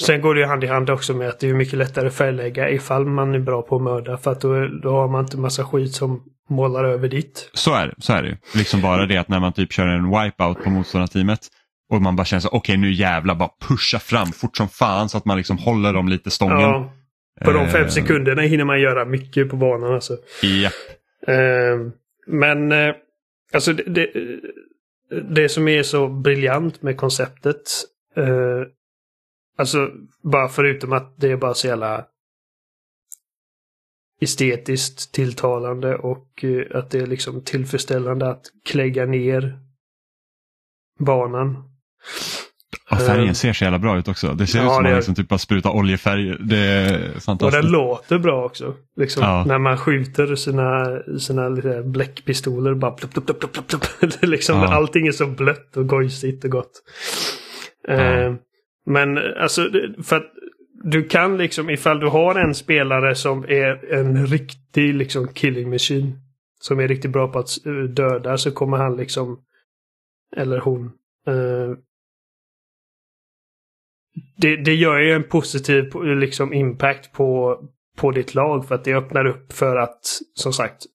Sen går det ju hand i hand också med att det är mycket lättare att färglägga ifall man är bra på att mörda. För att då, då har man inte massa skit som målar över ditt. Så är det. Så är det. Liksom bara det att när man typ kör en wipeout på motståndarteamet och man bara känner så okej okay, nu jävlar bara pusha fram fort som fan så att man liksom håller dem lite stången. Ja, på de fem eh. sekunderna hinner man göra mycket på banan alltså. Ja. Eh, men eh, alltså det, det, det, som är så briljant med konceptet. Eh, alltså bara förutom att det är bara så jävla estetiskt tilltalande och eh, att det är liksom tillfredsställande att klägga ner banan. Ja, färgen ser så jävla bra ut också. Det ser ja, ut som att man liksom typ bara sprutar oljefärg. Det är fantastiskt. Och den låter bra också. Liksom, ja. När man skjuter sina, sina bläckpistoler. Bara plupp, plupp, plupp, plupp, plupp. liksom, ja. Allting är så blött och gojsigt och gott. Ja. Eh, men alltså, för att du kan liksom, ifall du har en spelare som är en riktig liksom killing machine. Som är riktigt bra på att eh, döda så kommer han liksom, eller hon, eh, det, det gör ju en positiv liksom, impact på, på ditt lag för att det öppnar upp för att, som sagt,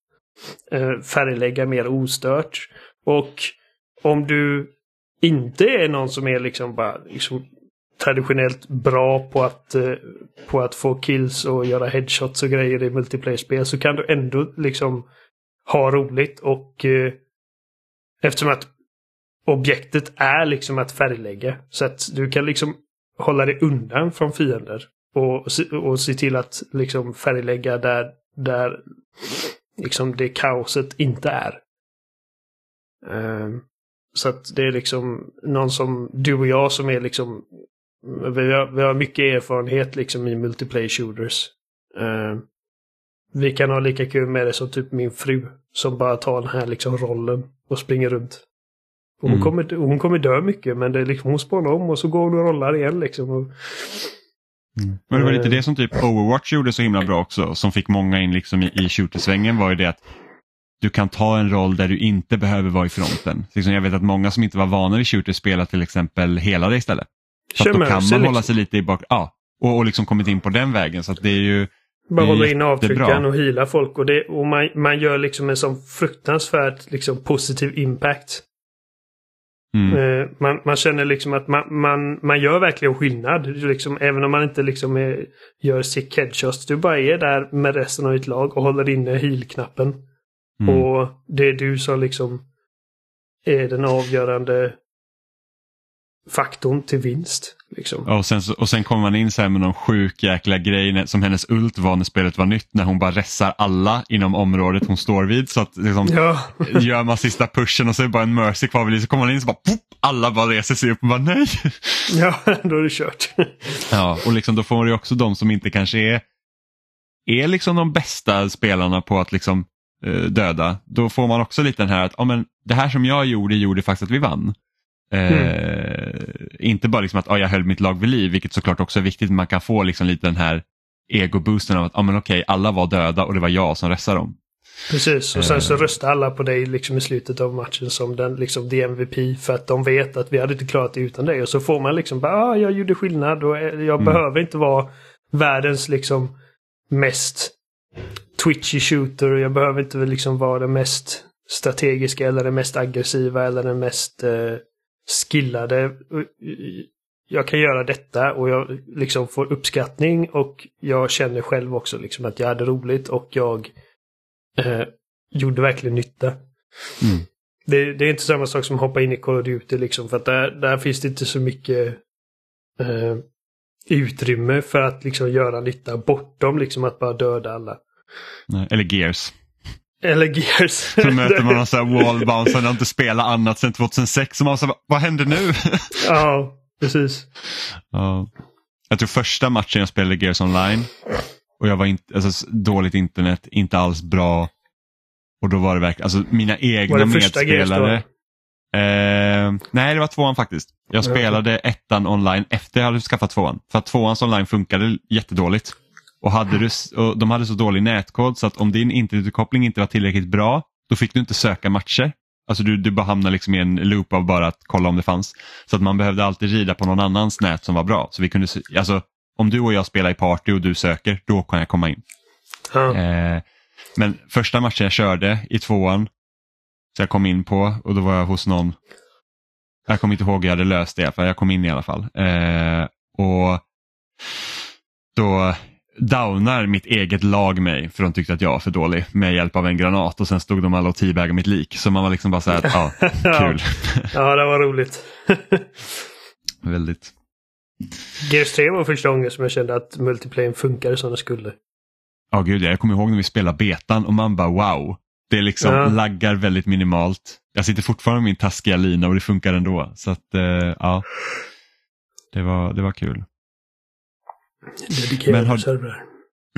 eh, färglägga mer ostört. Och om du inte är någon som är liksom bara liksom traditionellt bra på att, eh, på att få kills och göra headshots och grejer i multiplayer-spel så kan du ändå liksom ha roligt och eh, eftersom att objektet är liksom att färglägga så att du kan liksom hålla dig undan från fiender. Och, och se till att liksom färglägga där, där liksom det kaoset inte är. Um, så att det är liksom någon som du och jag som är liksom vi har, vi har mycket erfarenhet liksom i multiplayer shooters. Uh, vi kan ha lika kul med det som typ min fru som bara tar den här liksom rollen och springer runt. Hon, mm. kommer, hon kommer dö mycket men det är liksom, hon spånar om och så går hon och rollar igen. Liksom. Och, mm. Men det var lite det som typ Overwatch gjorde så himla bra också, som fick många in liksom i, i shootersvängen var ju det att du kan ta en roll där du inte behöver vara i fronten. Liksom jag vet att många som inte var vana vid shooters spelar till exempel hela det istället. Så då kan man liksom. hålla sig lite i bak, ja, och, och liksom kommit in på den vägen. Så att det är ju bara hålla in avtryckaren och hila folk och, det, och man, man gör liksom en sån fruktansvärt liksom positiv impact. Mm. Eh, man, man, känner liksom att man, man, man gör verkligen skillnad. Liksom, även om man inte liksom är, gör sick headshots. Du bara är där med resten av ditt lag och håller inne heal-knappen. Mm. Och det är du som liksom är den avgörande faktorn till vinst. Liksom. och, sen, och sen kommer man in så med någon sjuk jäkla grej som hennes ult var när spelet var nytt när hon bara ressar alla inom området hon står vid. Så att liksom, ja. gör man sista pushen och så är det bara en mercy kvar vid så kommer man in så bara pop, alla bara reser sig upp och bara nej. Ja, då är det kört. ja, och liksom, då får man ju också de som inte kanske är, är liksom de bästa spelarna på att liksom eh, döda. Då får man också lite den här att ja, men det här som jag gjorde gjorde faktiskt att vi vann. Mm. inte bara liksom att ah, jag höll mitt lag vid liv, vilket såklart också är viktigt, man kan få liksom lite den här egoboosten av att ah, men okej, alla var döda och det var jag som restade dem. Precis, och sen så eh. röstar alla på dig liksom i slutet av matchen som den liksom the MVP för att de vet att vi hade inte klarat det utan dig. Och så får man liksom bara, ah, jag gjorde skillnad och jag mm. behöver inte vara världens liksom mest twitchy shooter. och Jag behöver inte liksom vara den mest strategiska eller den mest aggressiva eller den mest eh, skillade. Jag kan göra detta och jag liksom får uppskattning och jag känner själv också liksom att jag hade roligt och jag eh, gjorde verkligen nytta. Mm. Det, det, är inte samma sak som att hoppa in i Duty liksom för att där, där finns det inte så mycket eh, utrymme för att liksom göra nytta bortom liksom att bara döda alla. Nej, eller Gears. Eller Gears. Så möter man någon sån här wallbounce och inte spelat annat sedan 2006. Och man så, vad händer nu? ja, precis. Ja. Jag tror första matchen jag spelade Gears online och jag var inte, alltså, dåligt internet, inte alls bra. Och då var det verkligen, alltså mina egna var det medspelare. Eh, nej, det var tvåan faktiskt. Jag spelade ettan online efter jag hade skaffat tvåan. För att tvåans online funkade jättedåligt. Och, hade du, och De hade så dålig nätkod så att om din internetuppkoppling inte var tillräckligt bra, då fick du inte söka matcher. Alltså du, du bara hamnade liksom i en loop av bara att kolla om det fanns. Så att man behövde alltid rida på någon annans nät som var bra. Så vi kunde, alltså, om du och jag spelar i party och du söker, då kan jag komma in. Ja. Eh, Men första matchen jag körde i tvåan, så jag kom in på och då var jag hos någon, jag kommer inte ihåg hur jag hade löst det, för jag kom in i alla fall. Eh, och då downar mitt eget lag mig för de tyckte att jag var för dålig med hjälp av en granat och sen stod de alla och teabaggade mitt lik. Så man var liksom bara så här, ja, kul. ja, det var roligt. Väldigt. Gears 3 var första gången som jag kände att multiplayer funkade som det skulle. Ja, gud jag kommer ihåg när vi spelade betan och man bara wow. Det liksom Ja. laggar väldigt minimalt. Jag sitter fortfarande med min taskiga lina och det funkar ändå. Så att, eh, ja. Det var, det var kul. Dedikerade Men har- servrar.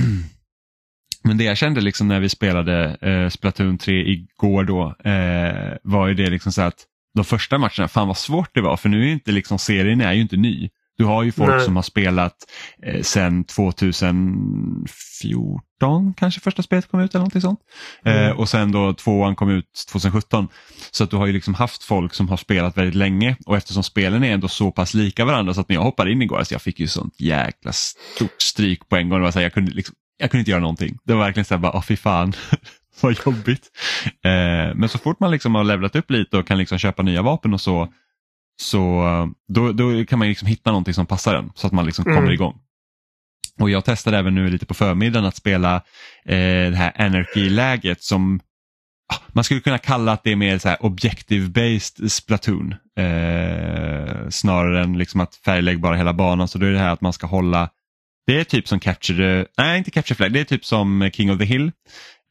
Men det jag kände liksom när vi spelade eh, Splatoon 3 igår då eh, var ju det liksom så att de första matcherna, fan vad svårt det var för nu är inte liksom serien är ju inte ny. Du har ju folk Nej. som har spelat eh, sedan 2014 kanske första spelet kom ut eller någonting sånt. Mm. Eh, och sen då tvåan kom ut 2017. Så att du har ju liksom haft folk som har spelat väldigt länge och eftersom spelen är ändå så pass lika varandra så att när jag hoppade in igår, alltså jag fick ju sånt jäkla stort stryk på en gång. Det var så här, jag, kunde liksom, jag kunde inte göra någonting. Det var verkligen så här, bara, åh fy fan, vad jobbigt. Eh, men så fort man liksom har levlat upp lite och kan liksom köpa nya vapen och så, så eh, då, då kan man liksom hitta någonting som passar en så att man liksom Mm. kommer igång. Och jag testade även nu lite på förmiddagen att spela eh, det här Anarchy-läget som ah, man skulle kunna kalla att det är mer så här objective-based Splatoon. Eh, snarare än liksom att färglägg bara hela banan. Så då är det här att man ska hålla, det är typ som Capture, nej inte Capture Flag, det är typ som King of the Hill.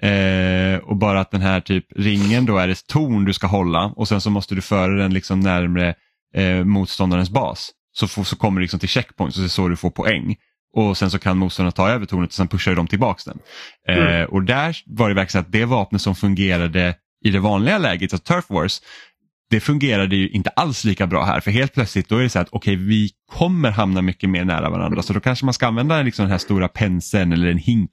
Eh, och bara att den här typ ringen då är ett torn du ska hålla och sen så måste du föra den liksom närmre eh, motståndarens bas. Så, får, så kommer du liksom till checkpoint så det är så du får poäng. Och sen så kan motståndaren ta över tornet och sen pushar de tillbaks den. Eh, Mm. och där var det verkligen så att det vapnet som fungerade i det vanliga läget, alltså Turf Wars, det fungerade ju inte alls lika bra här för helt plötsligt då är det så att okej vi kommer hamna mycket mer nära varandra så då kanske man ska använda liksom den här stora penseln eller en hink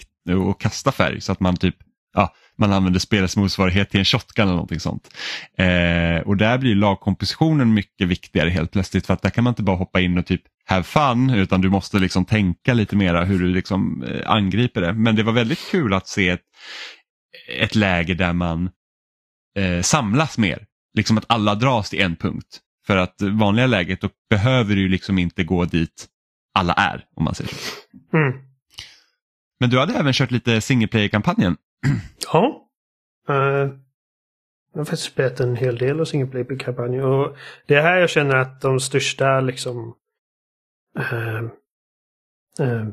och kasta färg så att man typ ja, man använder spelets motsvarighet till en shotgun eller någonting sånt. Eh, och där blir lagkompositionen mycket viktigare helt plötsligt för att där kan man inte bara hoppa in och typ have fun utan du måste liksom tänka lite mera hur du liksom eh, angriper det. Men det var väldigt kul att se ett, ett läge där man eh, samlas mer. Liksom att alla dras till en punkt. För att vanliga läget då behöver du liksom inte gå dit alla är om man säger så. Mm. Men du hade även kört lite single player-kampanjen. Ja. Eh, jag har faktiskt spelat en hel del av single player-kampanjer. Och det är här jag känner att de största liksom eh, eh,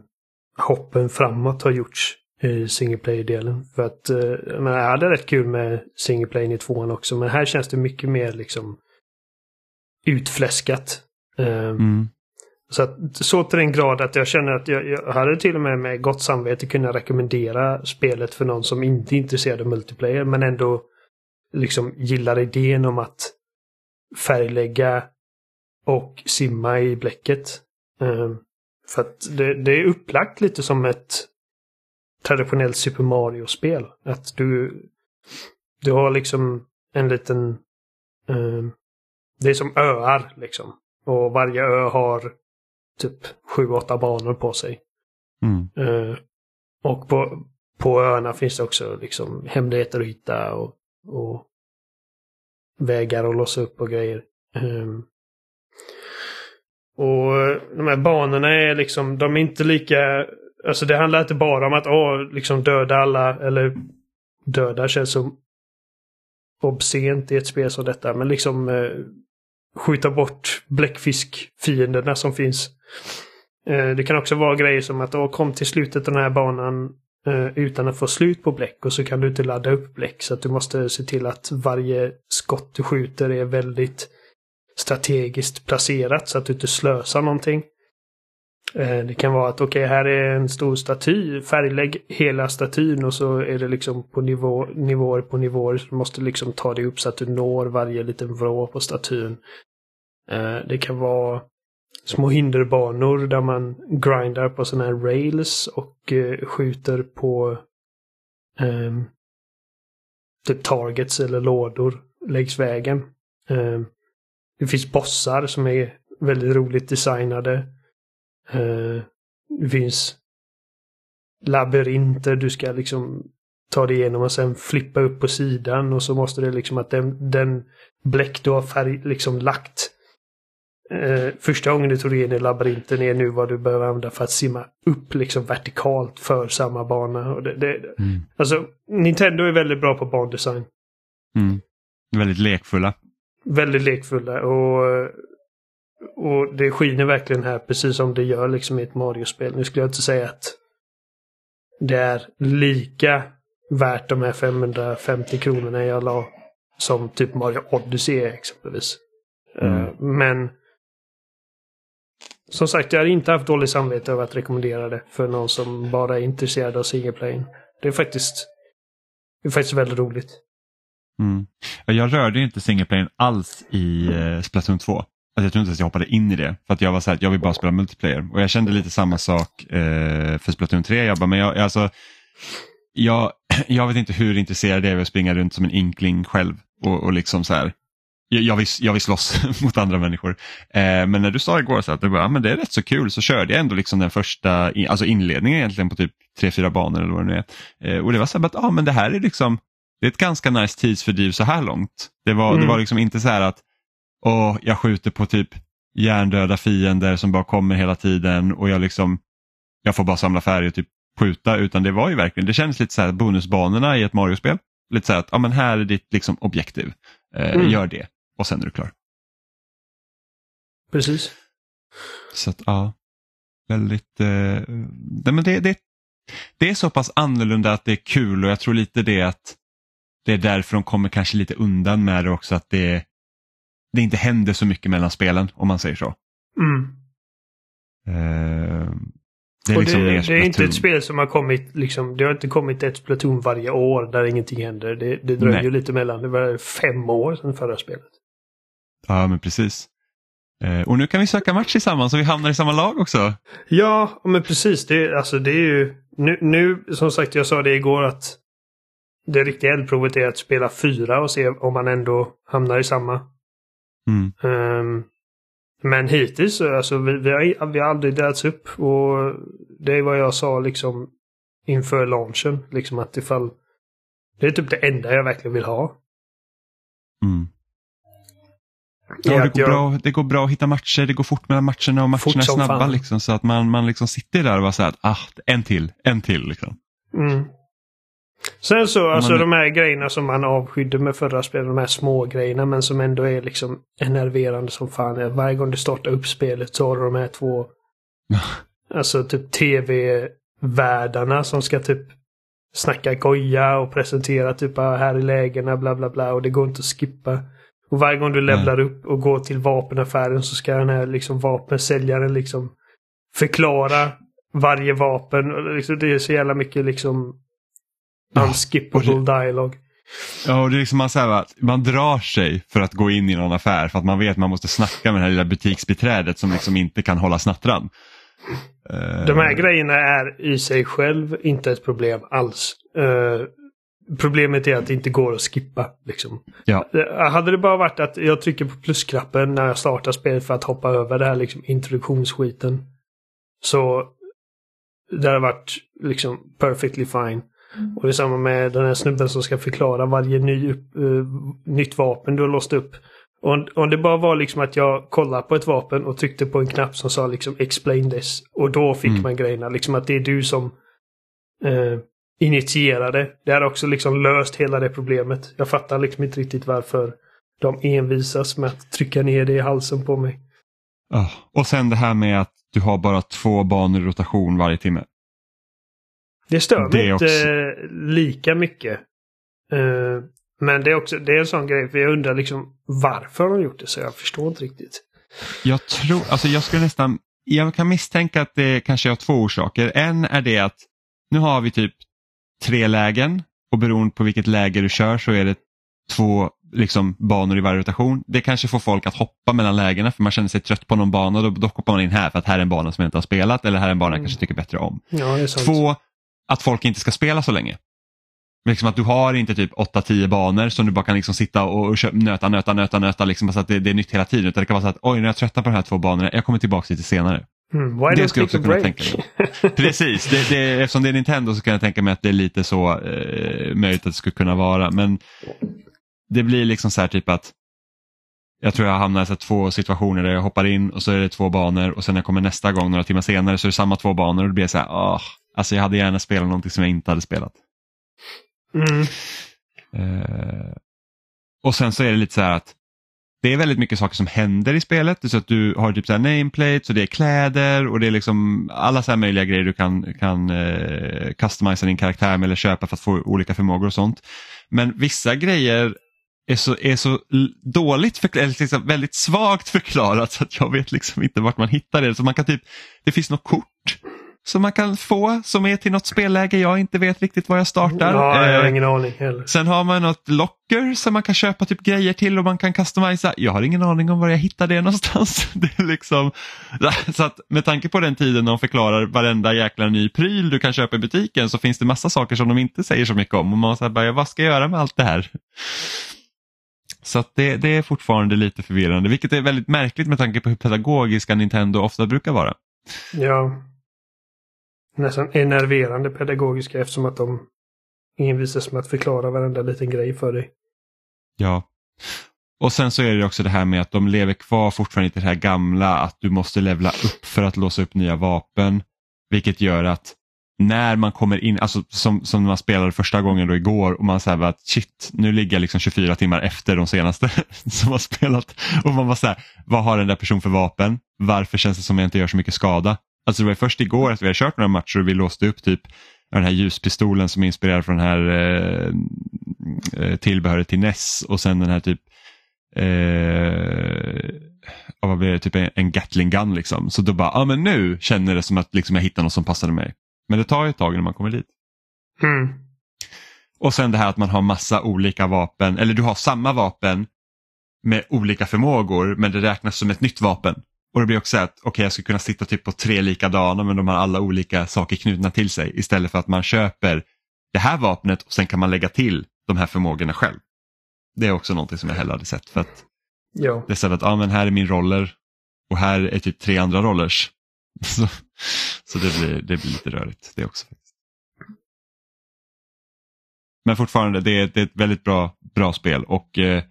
hoppen framåt har gjorts i single player-delen. För att jag, menar, jag hade rätt kul med single player i tvåan också. Men här känns det mycket mer liksom utfläskat. Mm så, att, så till den grad att jag känner att jag, jag hade till och med med gott samvete kunnat rekommendera spelet för någon som inte är intresserad av multiplayer men ändå liksom gillar idén om att färglägga och simma i bläcket. Um, för att det, det är upplagt lite som ett traditionellt Super Mario-spel. Att du, du har liksom en liten... Um, det är som öar liksom. Och varje ö har typ sju, åtta banor på sig. Mm. Eh, och på, på öarna finns det också liksom hemligheter att hitta och, och vägar att låsa upp och grejer. Ehm, och de här banorna är liksom, de är inte lika... Alltså det handlar inte bara om att åh, liksom döda alla, eller döda känns som obscent i ett spel som detta, men liksom eh, skjuta bort bläckfiskfienderna som finns. Eh, det kan också vara grejer som att kom till slutet av den här banan eh, utan att få slut på bläck och så kan du inte ladda upp bläck. Så att du måste se till att varje skott du skjuter är väldigt strategiskt placerat så att du inte slösar någonting. Eh, det kan vara att okej, här är en stor staty. Färglägg hela statyn och så är det liksom på nivå, nivåer på nivåer. Så du måste liksom ta dig upp så att du når varje liten vrå på statyn. Eh, det kan vara små hinderbanor där man grindar på sådana här rails och eh, skjuter på um, typ targets eller lådor längs vägen. Um, det finns bossar som är väldigt roligt designade. Uh, det finns labyrinter du ska liksom ta dig igenom och sen flippa upp på sidan och så måste det liksom att den, den bläck du har färg, liksom lagt eh, första gången du tog dig in i labyrinten är nu vad du behöver använda för att simma upp liksom vertikalt för samma bana. Och det, det, Mm. Alltså, Nintendo är väldigt bra på bandesign. Mm. Väldigt lekfulla. Väldigt lekfulla och, och det skiner verkligen här precis som det gör liksom i ett Mario-spel. Nu skulle jag inte säga att det är lika värt de här 550 kronorna jag la som typ Mario Odyssey exempelvis. Mm. Eh, Men som sagt, jag har inte haft dåligt samvete över att rekommendera det för någon som bara är intresserad av single playen. Det är faktiskt, det är faktiskt väldigt roligt. Mm. Jag rörde inte singleplayen alls i eh, Splatoon 2. Alltså jag tror inte ens jag hoppade in i det. För att jag var så här, att jag vill bara spela multiplayer. Och jag kände lite samma sak eh, för Splatoon 3. Jag bara, men jag, alltså, jag, jag vet inte hur intresserad jag är av att springa runt som en inkling själv. Och, och liksom så här, jag, jag, vill, jag vill slåss mot andra människor. Eh, men när du sa igår så att det, bara, men det är rätt så kul så körde jag ändå liksom den första, i- alltså inledningen egentligen på typ tre fyra banor eller vad det nu är. Eh, och det var så här, att ja, men det här är liksom det är ett ganska nice tidsfördriv så här långt. Det var, Mm. det var liksom inte så här att åh, jag skjuter på typ hjärndöda fiender som bara kommer hela tiden och jag liksom jag får bara samla färg och typ skjuta utan det var ju verkligen, det känns lite så här bonusbanorna i ett Mario-spel. Lite så här att ja, men här är ditt liksom objektiv, eh, Mm. gör det och sen är du klar. Precis. Så att ja, väldigt, eh, nej, men det, det, det är så pass annorlunda att det är kul och jag tror lite det att det är därför de kommer kanske lite undan med det också att det, det inte händer så mycket mellan spelen om man säger så. Mm. Eh, det är liksom det, det är inte ett spel som har kommit liksom, det har inte kommit ett Splatoon varje år där ingenting händer. Det, det dröjer Nej. lite mellan. Det var fem år sedan förra spelet. Ja men precis. Eh, och nu kan vi söka match tillsammans så vi hamnar i samma lag också. Ja, men precis. Det, alltså, det är ju... Nu, nu, som sagt, jag sa det igår att det riktiga eldprovet är att spela fyra och se om man ändå hamnar i samma. Mm. Ehm, men hittills, så, alltså, vi, vi, har, vi har aldrig delats upp och det är vad jag sa liksom inför launchen. Liksom att ifall... Det är typ det enda jag verkligen vill ha. Mm. Ja, det, går jag- bra, det går bra att hitta matcher, det går fort mellan matcherna och matcherna är snabba. Liksom, så att man, man liksom sitter där och bara säger att ah, en till, en till. Liksom. Mm. Sen så, alltså Man- de här grejerna som man avskydde med förra spelet, de här små grejerna men som ändå är liksom enerverande som fan. Varje gång du startar upp spelet så har du de här två, alltså typ tv-värdarna som ska typ snacka goja och presentera typ ah, här är lägena bla bla bla och det går inte att skippa. Och varje gång du levlar upp och går till vapenaffären så ska den här liksom vapensäljaren liksom förklara varje vapen. Liksom, det är så jävla mycket liksom Ja, unskippable och dialogue. Ja, och det är liksom man, så här, att man drar sig för att gå in i någon affär för att man vet att man måste snacka med det här lilla butiksbiträdet som liksom inte kan hålla snattran. Eh, De här grejerna är i sig själv inte ett problem alls. Problemet är att det inte går att skippa. Liksom. Ja. Eh, Hade det bara varit att jag trycker på plusknappen när jag startar spelet för att hoppa över det här liksom, introduktionsskiten. Så det hade varit liksom perfectly fine. Och det är samma med den här snubben som ska förklara varje ny eh, nytt vapen du har låst upp. Och om- om det bara var liksom att jag kollade på ett vapen och tryckte på en knapp som sa liksom explain this. Och då fick Mm. man grejerna. Liksom att det är du som eh, initierade. Det har också liksom löst hela det problemet. Jag fattar liksom inte riktigt varför de envisas med att trycka ner det i halsen på mig. Ja, Och sen det här med att du har bara två banor i rotation varje timme. Det stör mig inte också- lika mycket. Eh, men det är också det är en sån grej, för jag undrar liksom varför de har gjort det så. Jag förstår inte riktigt. Jag tror, alltså jag skulle nästan, jag kan misstänka att det kanske har två orsaker. En är det att nu har vi typ tre lägen och beroende på vilket läge du kör så är det två liksom, banor i varje rotation. Det kanske får folk att hoppa mellan lägena för man känner sig trött på någon bana och då, då hoppar man in här för att här är en bana som jag inte har spelat eller här är en bana jag Mm. kanske tycker bättre om. Ja. Två, att folk inte ska spela så länge. Liksom att du har inte typ 8-10 banor som du bara kan liksom sitta och nöta, nöta, nöta, nöta liksom så att det, det är nytt hela tiden. Utan det kan vara så att oj, nu är jag tröttnar på de här två banorna, jag kommer tillbaka lite senare. Mm, why Det skulle jag också kunna break? Precis, det, det, eftersom det är Nintendo så kan jag tänka mig att det är lite så eh, möjligt att det skulle kunna vara. Men det blir liksom så här typ att jag tror jag hamnar i så två situationer där jag hoppar in och så är det två banor och sen när jag kommer nästa gång några timmar senare så är det samma två banor och det blir så här, åh, alltså jag hade gärna spelat någonting som jag inte hade spelat. Mm. Eh, och sen så är det lite så här att det är väldigt mycket saker som händer i spelet. Så att du har typ så här nameplates och det är kläder och det är liksom alla så här möjliga grejer du kan, kan eh, customisa din karaktär med eller köpa för att få olika förmågor och sånt. Men vissa grejer är så, är så dåligt förklarat, eller liksom väldigt svagt förklarat så att jag vet liksom inte vart man hittar det. Så man kan typ, det finns något kort som man kan få som är till något spelläge jag inte vet riktigt var jag startar. Ja, jag har Eh, ingen aning heller. Sen har man något locker som man kan köpa typ grejer till och man kan customisa. Jag har ingen aning om var jag hittar det någonstans. Det är liksom, så att med tanke på den tiden de förklarar varenda jäkla ny pryl du kan köpa i butiken så finns det massa saker som de inte säger så mycket om. Och man säger bara, vad ska jag göra med allt det här? Så det, det är fortfarande lite förvirrande, vilket är väldigt märkligt med tanke på hur pedagogiska Nintendo ofta brukar vara. Ja. Nästan enerverande pedagogiska eftersom att de envisas med att förklara varenda liten grej för dig. Ja. Och sen så är det också det här med att de lever kvar fortfarande i det här gamla att du måste levla upp för att låsa upp nya vapen. Vilket gör att när man kommer in, alltså som, som när man spelade första gången då igår och man säger att shit, nu ligger jag liksom 24 timmar efter de senaste som har spelat. Och man var så här, vad har den där personen för vapen? Varför känns det som jag inte gör så mycket skada? Alltså det var först igår att vi har kört några matcher och vi låste upp typ den här ljuspistolen som är inspirerad från den här eh, eh, tillbehöret till NES och sen den här typ eh, vad blir det, typ en, en Gatling gun liksom. Så då bara, ja men nu känner det som att liksom, jag hittar något som passade mig. Men det tar ju ett tag när man kommer dit. Mm. Och sen det här att man har massa olika vapen, eller du har samma vapen med olika förmågor men det räknas som ett nytt vapen. Och det blir också så att okej jag skulle kunna sitta typ på tre likadana men de har alla olika saker knutna till sig istället för att man köper det här vapnet och sen kan man lägga till de här förmågorna själv. Det är också någonting som jag hellre hade sett för att Ja. det är så att ja, men här är min roller och här är typ tre andra rollers. Så, så det, blir, det blir lite rörigt det också. Men fortfarande, det är, det är ett väldigt bra, bra spel och eh,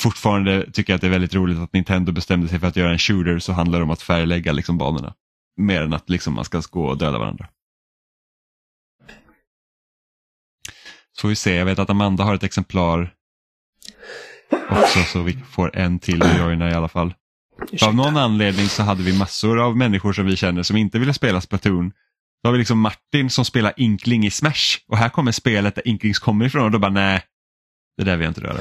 fortfarande tycker jag att det är väldigt roligt att Nintendo bestämde sig för att göra en shooter så handlar det om att färglägga liksom banorna. Mer än att liksom man ska gå och döda varandra. Så får vi se, jag vet att Amanda har ett exemplar också så vi får en till att joina i alla fall. Av någon anledning så hade vi massor av människor som vi känner som inte ville spela Splatoon. Då har vi liksom Martin som spelar Inkling i Smash och här kommer spelet där Inklings kommer ifrån och då bara nej, det där vill jag inte röra.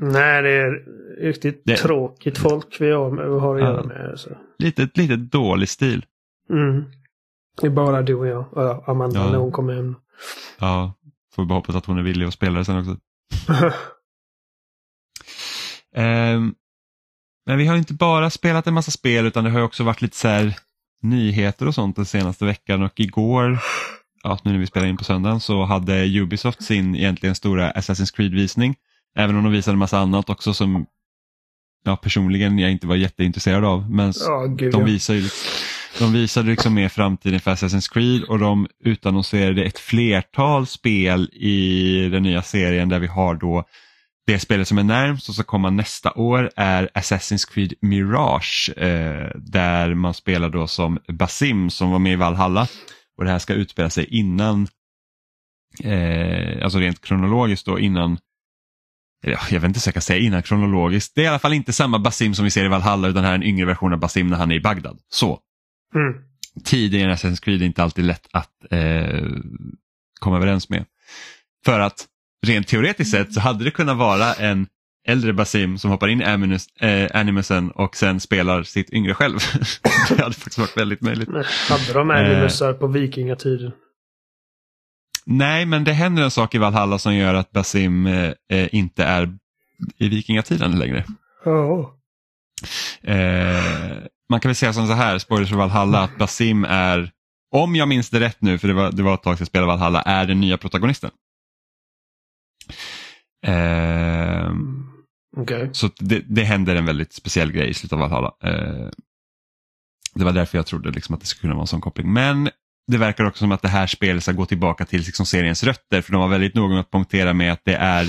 Nej, det är riktigt Det- tråkigt folk vi har, med, vi har att Ja. göra med. Alltså. Lite, lite dålig stil. Mm. Det är bara du och jag. Och Amanda Ja. när hon kommer hem. Ja, får vi bara hoppas att hon är villig att spela det sen också. Ehm, men vi har inte bara spelat en massa spel utan det har också varit lite så här nyheter och sånt den senaste veckan och igår, ja, nu när vi spelar in på söndagen, så hade Ubisoft sin egentligen stora Assassin's Creed-visning. Även om de visade en massa annat också som ja, personligen jag inte var jätteintresserad av. Men Ja, gud de, ja. visar ju, de visade liksom mer framtiden för Assassin's Creed och de utannonserade ett flertal spel i den nya serien där vi har då det spelet som är närmst och så komma nästa år är Assassin's Creed Mirage eh, där man spelar då som Basim som var med i Valhalla och det här ska utspela sig innan, eh, alltså rent kronologiskt då innan jag vet inte så jag kan säga innan kronologiskt. Det är i alla fall inte samma Basim som vi ser i Valhalla utan här är en yngre version av Basim när han är i Bagdad. Så, Mm. tid i en Assassin's Creed är inte alltid lätt att eh, komma överens med. För att rent teoretiskt sett så hade det kunnat vara en äldre Basim som hoppar in i Animus, eh, Animusen och sen spelar sitt yngre själv. det hade faktiskt varit väldigt möjligt. Men Hade de Eh. animusar på vikingatiden? Nej, men det händer en sak i Valhalla som gör att Basim eh, eh, inte är i vikingatiden längre. Ja. Eh, man kan väl säga som så här, spoilers för Valhalla, att Basim är, om jag minns det rätt nu, för det var, det var ett tag sedan jag spelade Valhalla, är den nya protagonisten. Eh, Okej. så det, det händer en väldigt speciell grej i slutet av Valhalla. Eh, Det var därför jag trodde liksom att det skulle kunna vara en sån koppling. Men det verkar också som att det här spelet ska gå tillbaka till liksom seriens rötter för de var väldigt noga med att punktera med att det är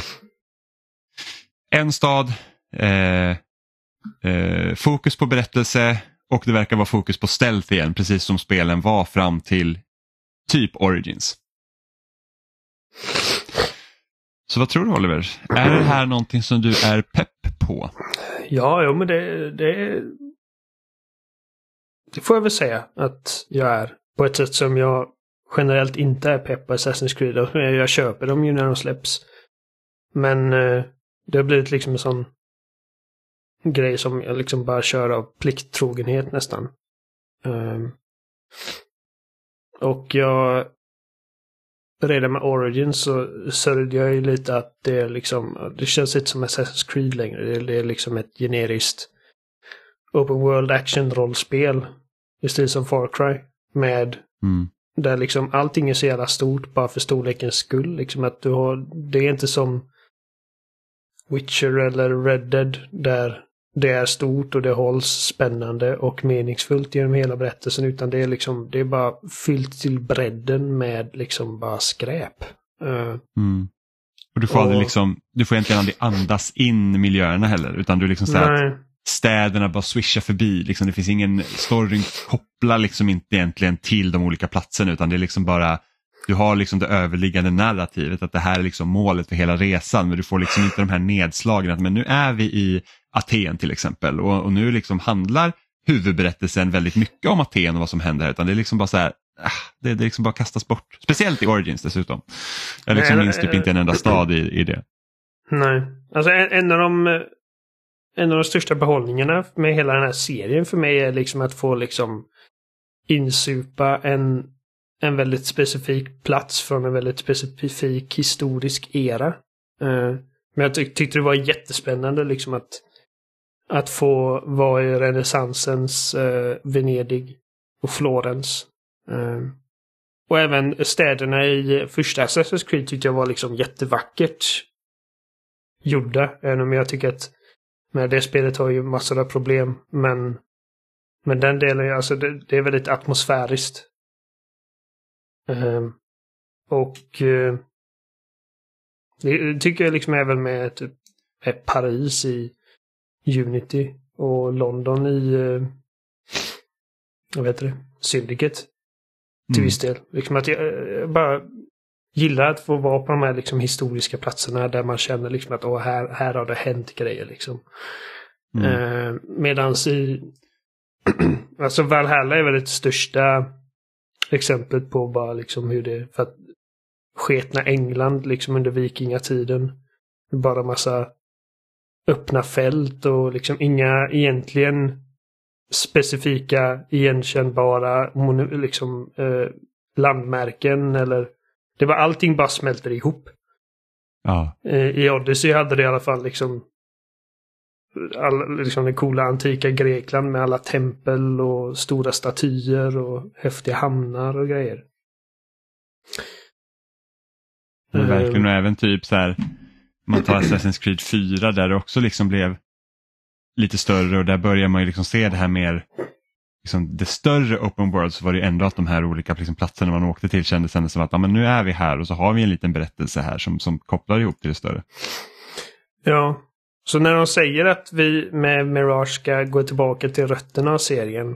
en stad, eh, eh, fokus på berättelse och det verkar vara fokus på stealth igen precis som spelen var fram till typ Origins. Så vad tror du Oliver? Är det här någonting som du är pepp på? Ja, jo, men det, det, det får jag väl säga att jag är. På ett sätt som jag generellt inte är pepp på Assassin's Creed. Jag köper dem ju när de släpps. Men eh, det har blivit liksom en sån grej som jag liksom bara kör av plikttrogenhet nästan. Um, och jag redan med Origins så sörjde jag ju lite att det är liksom, det känns inte som Assassin's Creed längre. Det är, det är liksom ett generiskt Open World Action-rollspel i stil som Far Cry. Med Mm. där liksom allting är så jävla stort bara för storlekens skull. Liksom att du har, det är inte som Witcher eller Red Dead där det är stort och det hålls spännande och meningsfullt genom hela berättelsen. Utan det är liksom, det är bara fyllt till bredden med liksom bara skräp. Eh, Mm. Och du får aldrig Och- liksom, du får egentligen aldrig andas in miljöerna heller utan du liksom säger att städerna bara swishar förbi. Liksom, det finns ingen, storyn kopplar liksom inte egentligen till de olika platserna utan det är liksom bara du har liksom det överliggande narrativet att det här är liksom målet för hela resan men du får liksom inte de här nedslagen att men nu är vi i Aten till exempel och, och nu liksom handlar huvudberättelsen väldigt mycket om Aten och vad som händer här utan det är liksom bara så här ah, det, det liksom bara kastas bort. Speciellt i Origins dessutom. Jag liksom minns typ eh, inte en enda stad i, i det. nej. Alltså en, en av de eh, en av de största behållningarna med hela den här serien för mig är liksom att få liksom insupa en, en väldigt specifik plats från en väldigt specifik historisk era. Uh, men jag tyck, tyckte det var jättespännande liksom att, att få vara i renässansens uh, Venedig och Florens. Uh, och även städerna i första Assassin's Creed tyckte jag var liksom jättevackert gjorda. Även om jag tycker att med det spelet har ju massor av problem. Men, men den delen, alltså det, det är väldigt atmosfäriskt. Ehm, och eh, det tycker jag liksom även med typ med Paris i Unity och London i eh, vad heter det? Syndicate. Till Mm. viss del. Liksom att jag, jag bara gillar att få vara på de här liksom historiska platserna där man känner liksom att Åh, här, här har det hänt grejer. Liksom. Mm. Eh, medans i... alltså Valhalla är väl det största exemplet på bara liksom hur det... För att sketna England liksom under vikingatiden. Bara massa öppna fält och liksom inga egentligen specifika igenkännbara liksom, eh, landmärken eller... Det var allting bara smälter ihop. Ja. Eh, I Odyssey hade det i alla fall liksom all, liksom det coola antika Grekland med alla tempel och stora statyer och häftiga hamnar och grejer. Men Eh, verkligen och även typ så här, man tar Assassin's Creed 4 där det också liksom blev lite större och där börjar man ju liksom se det här mer, liksom det större open world så var det ju ändå att de här olika liksom platserna man åkte till kändes ändå som att ja, men nu är vi här och så har vi en liten berättelse här som, som kopplar ihop till det större. Ja. Så när de säger att vi med Mirage ska gå tillbaka till rötterna av serien.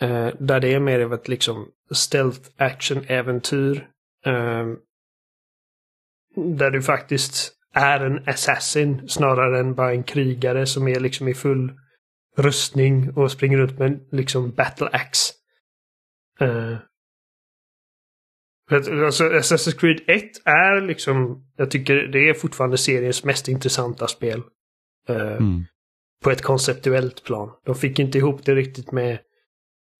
Eh, där det är mer av ett liksom stealth action-äventyr. Eh, där du faktiskt är en assassin snarare än bara en krigare som är liksom i full rustning och springer runt med liksom battle axe. Att, Alltså, Assassin's Creed 1 är liksom, jag tycker det är fortfarande seriens mest intressanta spel. Eh, Mm. På ett konceptuellt plan. De fick inte ihop det riktigt med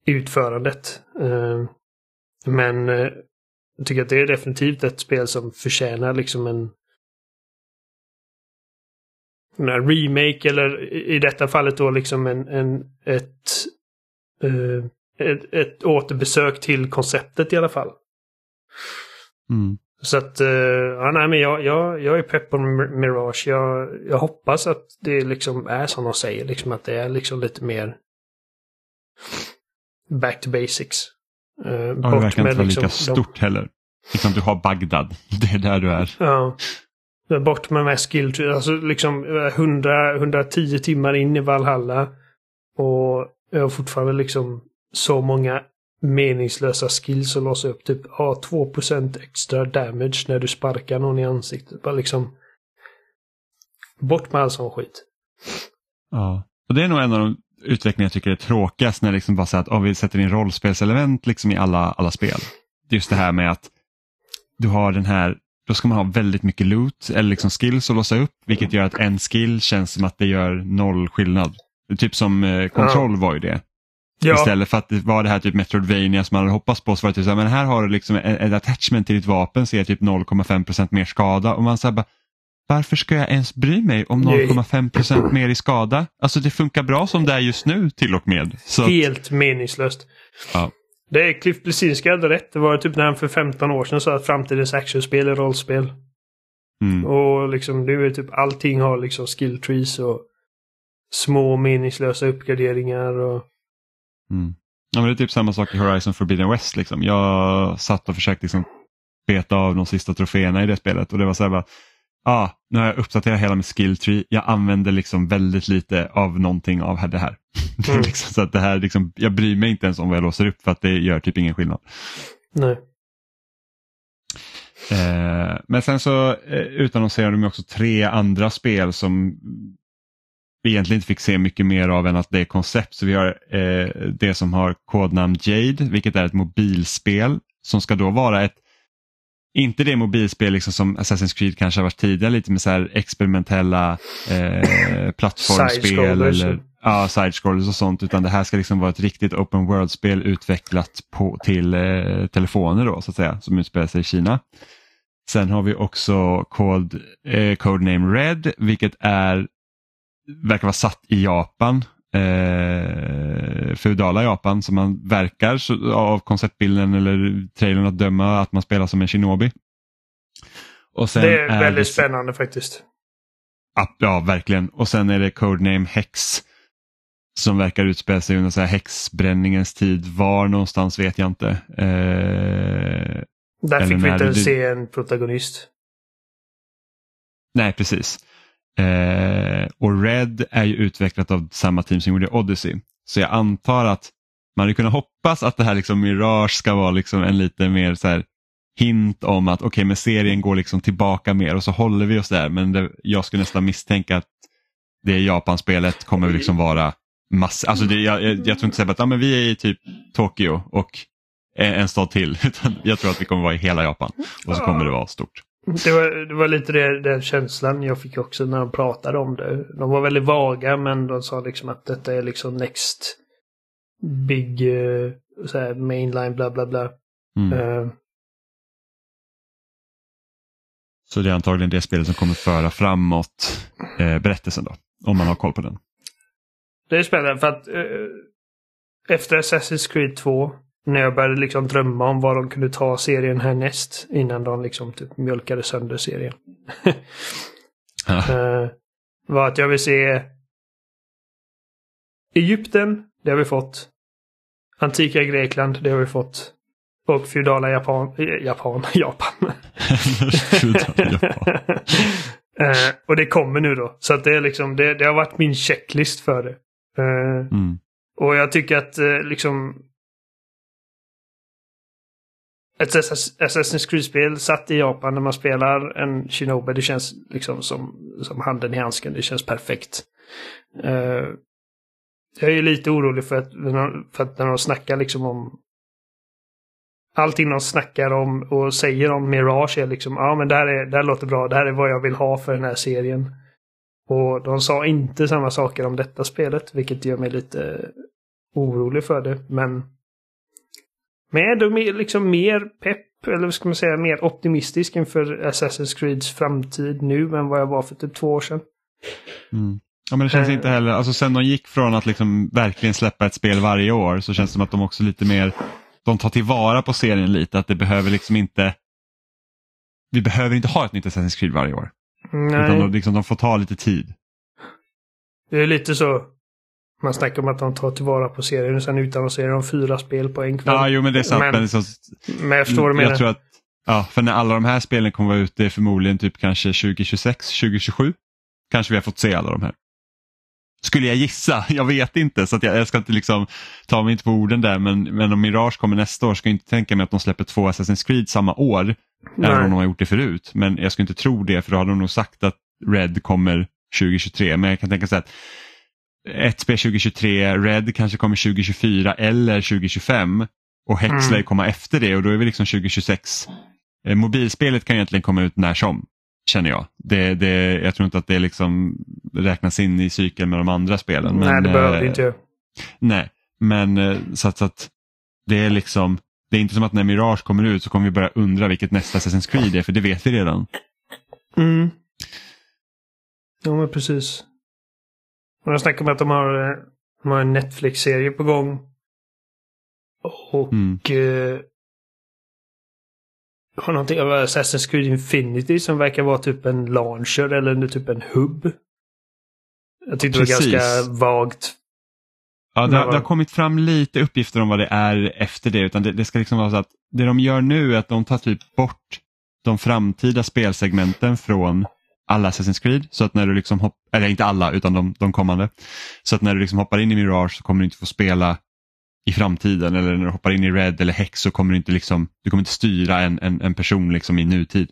utförandet. Eh, men jag tycker att det är definitivt ett spel som förtjänar liksom en en remake eller i detta fallet då liksom en, en ett, eh, ett, ett återbesök till konceptet i alla fall. Mm. Så att, eh, ja, nej, men jag, jag, jag är pepp på Mir- Mirage. Jag, jag hoppas att det liksom är som de säger, liksom att det är liksom lite mer back to basics. Uh, ja, det verkar inte vara liksom lika stort de... heller. Liksom du har Bagdad, det är där du är. Ja. Bort med de här skill alltså liksom eh, 100, 110 timmar in i Valhalla. Och jag har fortfarande liksom så många meningslösa skills att låsa upp. Typ ha 2% extra damage när du sparkar någon i ansiktet. Bara liksom Bort med all sån skit. Ja, och det är nog en av de utvecklingar jag tycker är tråkigast när liksom bara säger att oh, vi sätter in rollspelselement liksom i alla, alla spel. Just det här med att du har den här, då ska man ha väldigt mycket loot eller liksom skills att låsa upp vilket gör att en skill känns som att det gör noll skillnad. Typ som eh, Control ja. var ju det. Ja. Istället för att det var det här typ Metroidvania som man hade hoppats på så var det typ så här, men här har du liksom ett attachment till ditt vapen så är typ 0,5% mer skada och man säger bara varför ska jag ens bry mig om 0,5% mer i skada? Alltså det funkar bra som det är just nu till och med. Så Helt meningslöst. Ja. Det är Cliff Blesinski hade rätt. Det var typ när han för 15 år sedan sa att framtidens actionspel är rollspel. Mm. Och liksom nu är typ allting har liksom skill trees och små meningslösa uppgraderingar och... Mm. Ja, men det är typ samma sak i Horizon Forbidden West. Liksom. Jag satt och försökte liksom beta av de sista troféerna i det spelet och det var så här bara, ah, nu har jag uppdaterat hela min skill tree. Jag använder liksom väldigt lite av någonting av det här. Mm. liksom, så att det här liksom, jag bryr mig inte ens om vad jag låser upp för att det gör typ ingen skillnad. Nej. Eh, men sen så eh, utannonserade de också tre andra spel som vi egentligen inte fick se mycket mer av än att det är koncept. Så vi har eh, det som har kodnamn Jade, vilket är ett mobilspel som ska då vara ett inte det mobilspel liksom som Assassin's Creed kanske har varit tidigare, lite med så experimentella eh, plattformsspel eller ja, side-scrollers och sånt, utan det här ska liksom vara ett riktigt open world-spel utvecklat på, till eh, telefoner då, så att säga, som utspelar sig i Kina. Sen har vi också Code, eh, Codename Red, vilket är, verkar vara satt i Japan eh, feudala Japan som man verkar av konceptbilden eller trailern att döma att man spelar som en shinobi. Och sen det är, är väldigt det... spännande faktiskt. Ja, verkligen. Och sen är det Codename Hex som verkar utspela sig under så här häxbränningens tid. Var någonstans vet jag inte. Eh, Där fick vi inte det... se en protagonist. Nej, precis. Eh, och Red är ju utvecklat av samma team som gjorde Odyssey. Så jag antar att man hade kunnat hoppas att det här liksom Mirage ska vara liksom en lite mer så här hint om att okej, okay, men serien går liksom tillbaka mer och så håller vi oss där. Men det, jag skulle nästan misstänka att det Japanspelet kommer liksom vara massor. Alltså det, jag, jag, jag, tror inte att ah, men vi är i typ Tokyo och en stad till. Utan jag tror att vi kommer vara i hela Japan och så kommer det vara stort. Det var, det var lite det, den känslan jag fick också när de pratade om det. De var väldigt vaga men de sa liksom att detta är liksom next big uh, så här, mainline bla bla bla. Mm. Uh, så det är antagligen det spelet som kommer föra framåt eh, berättelsen då, om man har koll på den. Det är spännande för att eh, efter Assassin's Creed 2 när jag började liksom drömma om vad de kunde ta serien härnäst innan de liksom typ mjölkade sönder serien. uh, var att jag vill se Egypten, det har vi fått. Antika Grekland, det har vi fått. Och feudala Japan, Japan, Japan. Japan. uh, och det kommer nu då. Så att det är liksom, det, det har varit min checklist för det. Uh, mm. Och jag tycker att liksom ett Assassin's Creed-spel satt i Japan när man spelar en Shinobi. Det känns liksom som, som handen i handsken. Det känns perfekt. Uh, jag är lite orolig för att, för att när de snackar liksom om Allting de snackar om och säger om Mirage är liksom, ja men det här, är, det här låter bra, det här är vad jag vill ha för den här serien. Och de sa inte samma saker om detta spelet, vilket gör mig lite orolig för det. Men är ändå mer, liksom mer pepp, eller vad ska man säga, mer optimistisk inför Assassin's Creeds framtid nu än vad jag var för typ två år sedan. Mm. Ja, men det känns uh, inte heller, alltså sen de gick från att liksom verkligen släppa ett spel varje år så känns det som att de också lite mer, de tar tillvara på serien lite, att det behöver liksom inte, vi behöver inte ha ett nytt Assassin's Creed varje år. Nej. Utan de, liksom, de får ta lite tid. Det är lite så, Man snackar om att de tar tillvara på serien och sen utannonserar de fyra spel på en kväll. Ja, jo men det är sant. Men, Men, så, men jag förstår vad du menar. att, ja, för när alla de här spelen kommer vara ute förmodligen typ kanske 2026, 2027. Kanske vi har fått se alla de här. Skulle jag gissa, jag vet inte så att jag, jag ska inte liksom ta mig inte på orden där men, men om Mirage kommer nästa år ska jag inte tänka mig att de släpper två Assassin's Creed samma år. Nej. Även om de har gjort det förut. Men jag skulle inte tro det för då hade de nog sagt att Red kommer 2023. Men jag kan tänka så här att ett spel 2023, Red kanske kommer 2024 eller 2025 och Hexley Mm. kommer efter det och då är vi liksom 2026. Eh, Mobilspelet kan egentligen komma ut när som, känner jag. Det, det, jag tror inte att det liksom räknas in i cykeln med de andra spelen. Nej, men, det behöver eh, det inte göra. Nej, men eh, så att, så att det är liksom det är inte som att när Mirage kommer ut så kommer vi börja undra vilket nästa Assassin's Creed är för det vet vi redan. Mm. Ja, men precis. Och de snackar om att de har, eh, de har en Netflix-serie på gång. Och Mm. eh, har någonting av Assassin's Creed Infinity som verkar vara typ en launcher eller typ en hubb. Jag tyckte det var Precis. ganska vagt. Ja, det, det har kommit fram lite uppgifter om vad det är efter det. Utan det, det ska liksom vara så att det de gör nu är att de tar typ bort de framtida spelsegmenten från alla Assassin's Creed. Så att när du liksom hopp, eller inte alla utan de, de kommande. Så att när du liksom hoppar in i Mirage så kommer du inte få spela i framtiden eller när du hoppar in i Red eller Hex så kommer du inte liksom, du kommer inte styra en, en, en person liksom i nutid.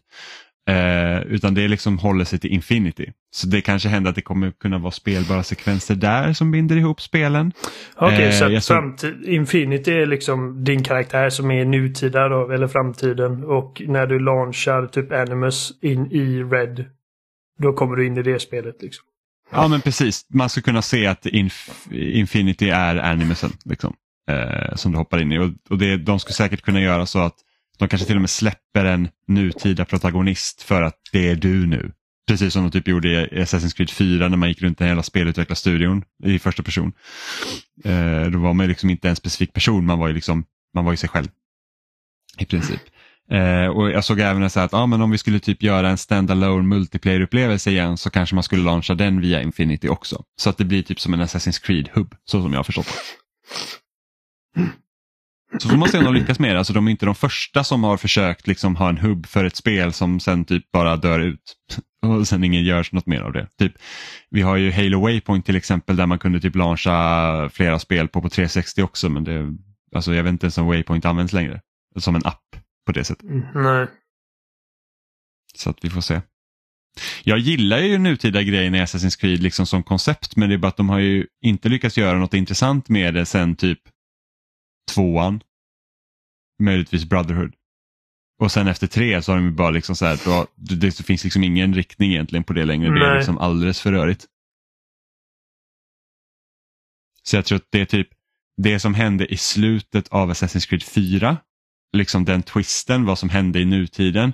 Eh, utan det liksom håller sig till Infinity. Så det kanske händer att det kommer kunna vara spelbara sekvenser där som binder ihop spelen. Okej, Eh, så att framtid, Infinity är liksom din karaktär som är nutida då, eller framtiden. Och när du launchar typ Animus in i Red, då kommer du in i det spelet liksom. Ja men precis, man ska kunna se att Inf Infinity är animusen liksom, eh, som du hoppar in i. Och, och det, de skulle säkert kunna göra så att de kanske till och med släpper en nutida protagonist för att det är du nu. Precis som de typ gjorde i Assassin's Creed 4 när man gick runt i hela spelutvecklarstudion i första person. Eh, då var man ju liksom inte en specifik person, man var ju, liksom, man var ju sig själv. I princip. Eh, och Jag såg även så att ah, men om vi skulle typ göra en standalone multiplayer-upplevelse igen så kanske man skulle launcha den via Infinity också. Så att det blir typ som en Assassin's Creed-hubb, så som jag har förstått det. Så får man se om de lyckas med det. Alltså, de är inte de första som har försökt liksom ha en hubb för ett spel som sen typ bara dör ut. Och sen ingen gör något mer av det. Typ, vi har ju Halo Waypoint till exempel där man kunde typ launcha flera spel på på 360 också men det, alltså jag vet inte ens om Waypoint används längre. Som en app på det sättet. Mm, nej. Så att vi får se. Jag gillar ju nutida grejen i Assassin's Creed liksom som koncept men det är bara att de har ju inte lyckats göra något intressant med det sen typ tvåan. Möjligtvis Brotherhood. Och sen efter tre så har de bara liksom så här, då, det, finns liksom ingen riktning egentligen på det längre. Det är Nej. liksom alldeles för rörigt. Så jag tror att det är typ det som hände i slutet av Assassin's Creed 4, liksom den twisten, vad som hände i nutiden.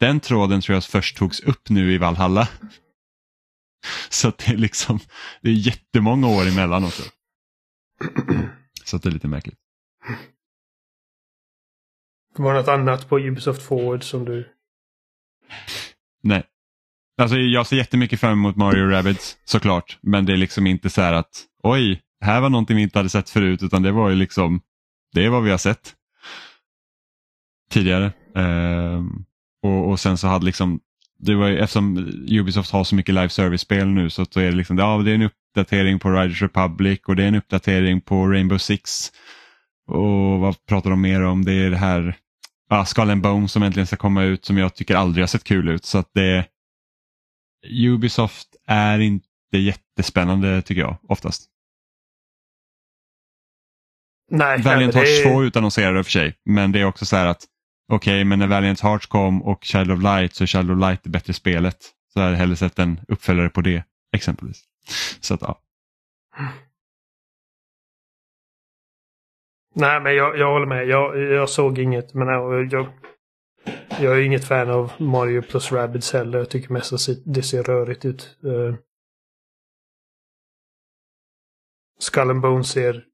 Den tråden tror jag först togs upp nu i Valhalla. Så att det är liksom, det är jättemånga år emellan också. Så att det är lite märkligt. Var det något annat på Ubisoft Forward som du... Nej. Alltså jag ser jättemycket fram emot Mario Rabbids såklart. Men det är liksom inte så här att oj, här var någonting vi inte hade sett förut utan det var ju liksom det är vad vi har sett tidigare. Eh, och, och sen så hade liksom det var ju, eftersom Ubisoft har så mycket live service-spel nu så, så är det liksom ja, det är en uppdatering på Riders Republic och det är en uppdatering på Rainbow Six. Och vad pratar de mer om? Det är det här ja, Skull and Bones som äntligen ska komma ut som jag tycker aldrig har sett kul ut. Så att det Ubisoft är inte jättespännande tycker jag oftast. Nej, Valiant nej, Hearts det är- 2 utannonserade för sig. Men det är också så här att okej, men när Valiant Hearts kom och Child of Light så är Child of Light det bättre spelet. Så jag hade hellre sett en uppföljare på det exempelvis. Så att ja. Nej, men jag, jag håller med. Jag, jag såg inget, men jag, jag, jag är inget fan av Mario plus Rabbids heller. Jag tycker mest att det ser rörigt ut. Uh, Skull and Bones ser,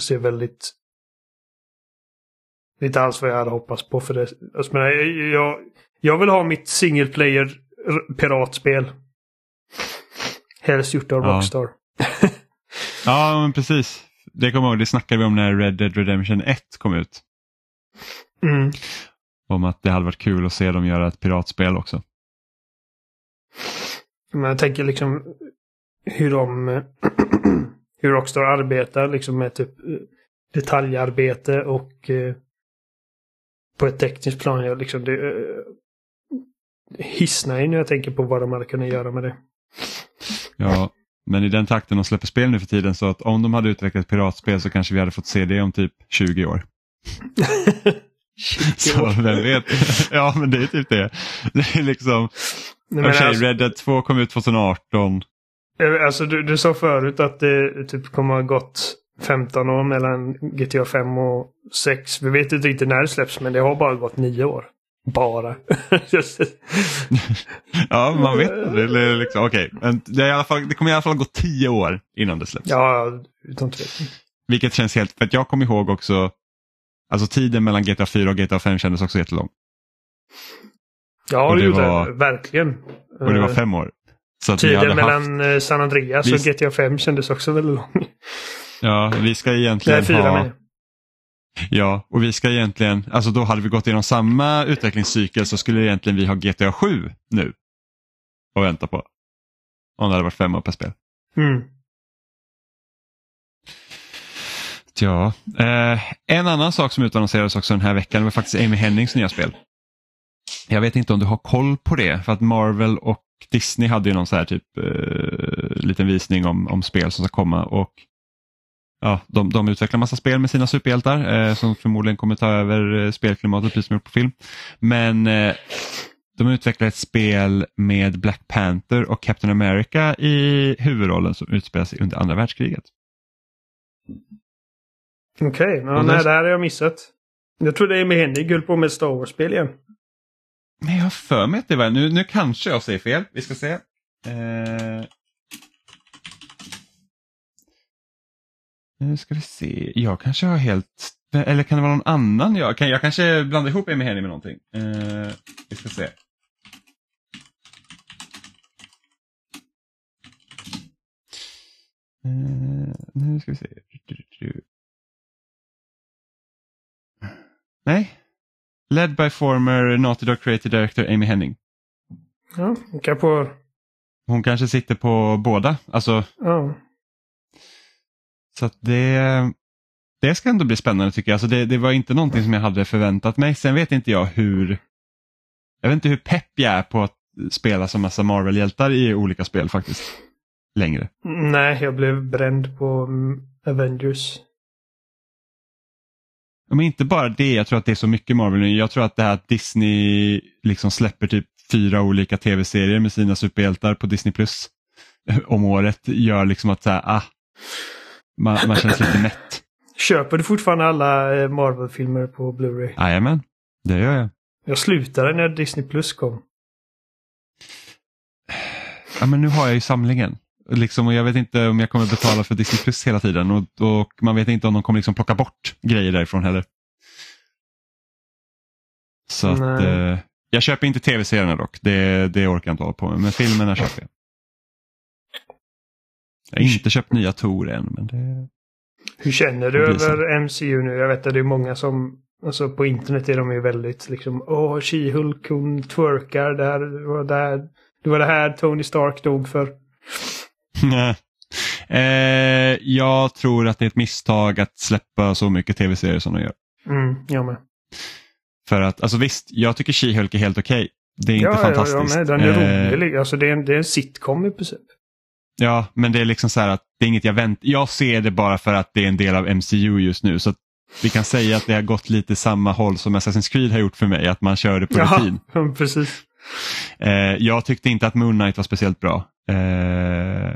ser väldigt... Det är inte alls vad jag hade hoppats på för det. Alltså, jag, jag, jag vill ha mitt single player piratspel. Helst gjort av Ja. Rockstar. Ja, men precis. Det kommer jag ihåg, det snackade vi om när Red Dead Redemption 1 kom ut. Mm. Om att det hade varit kul att se dem göra ett piratspel också. Men jag tänker liksom hur de... hur Rockstar arbetar liksom med typ eh, detaljarbete och eh, på ett tekniskt plan. Jag liksom det eh, hissnar ju när jag tänker på vad de hade kunnat göra med det. Ja, men i den takten de släpper spel nu för tiden så att om de hade utvecklat piratspel så kanske vi hade fått se det om typ 20 år. Så vem vet? Ja men det är typ det. Det är liksom, okej alltså, Red Dead 2 kom ut 2018. eh, alltså du, du sa förut att det typ kommer ha gått 15 år mellan GTA 5 och 6. Vi vet inte riktigt när det släpps men det har bara gått 9 år. Bara. Ja man vet. Det, är liksom, okej. Men det, är i alla fall, det kommer i alla fall gå 10 år innan det släpps. ja, utan tvekan. Vilket känns helt, för att jag kommer ihåg också, alltså tiden mellan GTA 4 och GTA 5 kändes också jättelång. Ja, Och det det gjorde var- det. Verkligen. Och det var Eh, fem år. Så att vi Tiden hade mellan haft, eh, San Andreas och GTA 5 kändes också väldigt lång. ja, vi ska Nej, egentligen fyra ha, med. Ja, och vi ska egentligen, alltså då hade vi gått igenom samma utvecklingscykel så skulle egentligen vi ha GTA 7 nu. Och vänta på. Om det hade varit fem år per spel. Mm. Ja, eh, en annan sak som utannonserades också den här veckan var faktiskt Amy Hennings nya spel. Jag vet inte om du har koll på det, för att Marvel och Disney hade ju någon så här typ eh, liten visning om, om spel som ska komma och ja, de, de utvecklar massa spel med sina superhjältar eh, som förmodligen kommer ta över eh, spelklimatet precis som gjort på film. Men eh, de utvecklar ett spel med Black Panther och Captain America i huvudrollen som utspelar sig under andra världskriget. Okej, ja, Och nej, det- här har jag missat. Jag trodde Amy Hennig höll på med Star Wars-spel igen. Men jag har för mig att det var, nu, nu kanske jag säger fel, vi ska se. Eh, nu ska vi se, jag kanske har helt, eller kan det vara någon annan? Jag, kan, jag kanske blandar ihop Amy Hennig med någonting. Eh, vi ska se. Eh, nu ska vi se. Nej. Led by former Naughty Dog creative director Amy Henning. Ja, kan på... Hon kanske sitter på båda. Alltså, Ja. Så det, det ska ändå bli spännande tycker jag. Alltså det, det var inte någonting som jag hade förväntat mig. Sen vet inte jag hur jag vet inte hur pepp jag är på att spela som massa Marvel-hjältar i olika spel faktiskt. Längre. Nej, jag blev bränd på mm, Avengers. Men inte bara det, jag tror att det är så mycket Marvel nu. Jag tror att det här att Disney liksom släpper typ fyra olika tv-serier med sina superhjältar på Disney Plus om året gör liksom att så här, ah, man, man känns lite mätt. Köper du fortfarande alla eh, Marvel-filmer på Blu-ray? Jajamän, det gör jag. Jag slutade när Disney Plus kom. Ja, men nu har jag ju samlingen. Liksom, och jag vet inte om jag kommer betala för Disney Plus hela tiden och, och man vet inte om de kommer liksom plocka bort grejer därifrån heller. Så att, eh, jag köper inte tv-serierna dock, det, det orkar jag inte hålla på med, men filmerna köper jag. Jag har inte köpt nya Tor än, men det... Hur känner du över MCU nu? Jag vet att det är många som... Alltså på internet är de ju väldigt liksom... Åh, She-Hulk, hon twerkar där. Det var, där, det var det här Tony Stark dog för. eh, jag tror att det är ett misstag att släppa så mycket tv-serier som de gör. Mm, jag med. För att, alltså visst, jag tycker She-Hulk är helt okej. Det är inte ja, fantastiskt. Ja, jag med. Den är Eh, rolig. Alltså det är, en, det är en sitcom i princip. Ja, men det är liksom så här att det är inget jag väntar. Jag ser det bara för att det är en del av MCU just nu. Så vi kan säga att det har gått lite samma håll som Assassin's Creed har gjort för mig, att man kör det på rutin. Ja, precis. Eh, jag tyckte inte att Moon Knight var speciellt bra. Eh,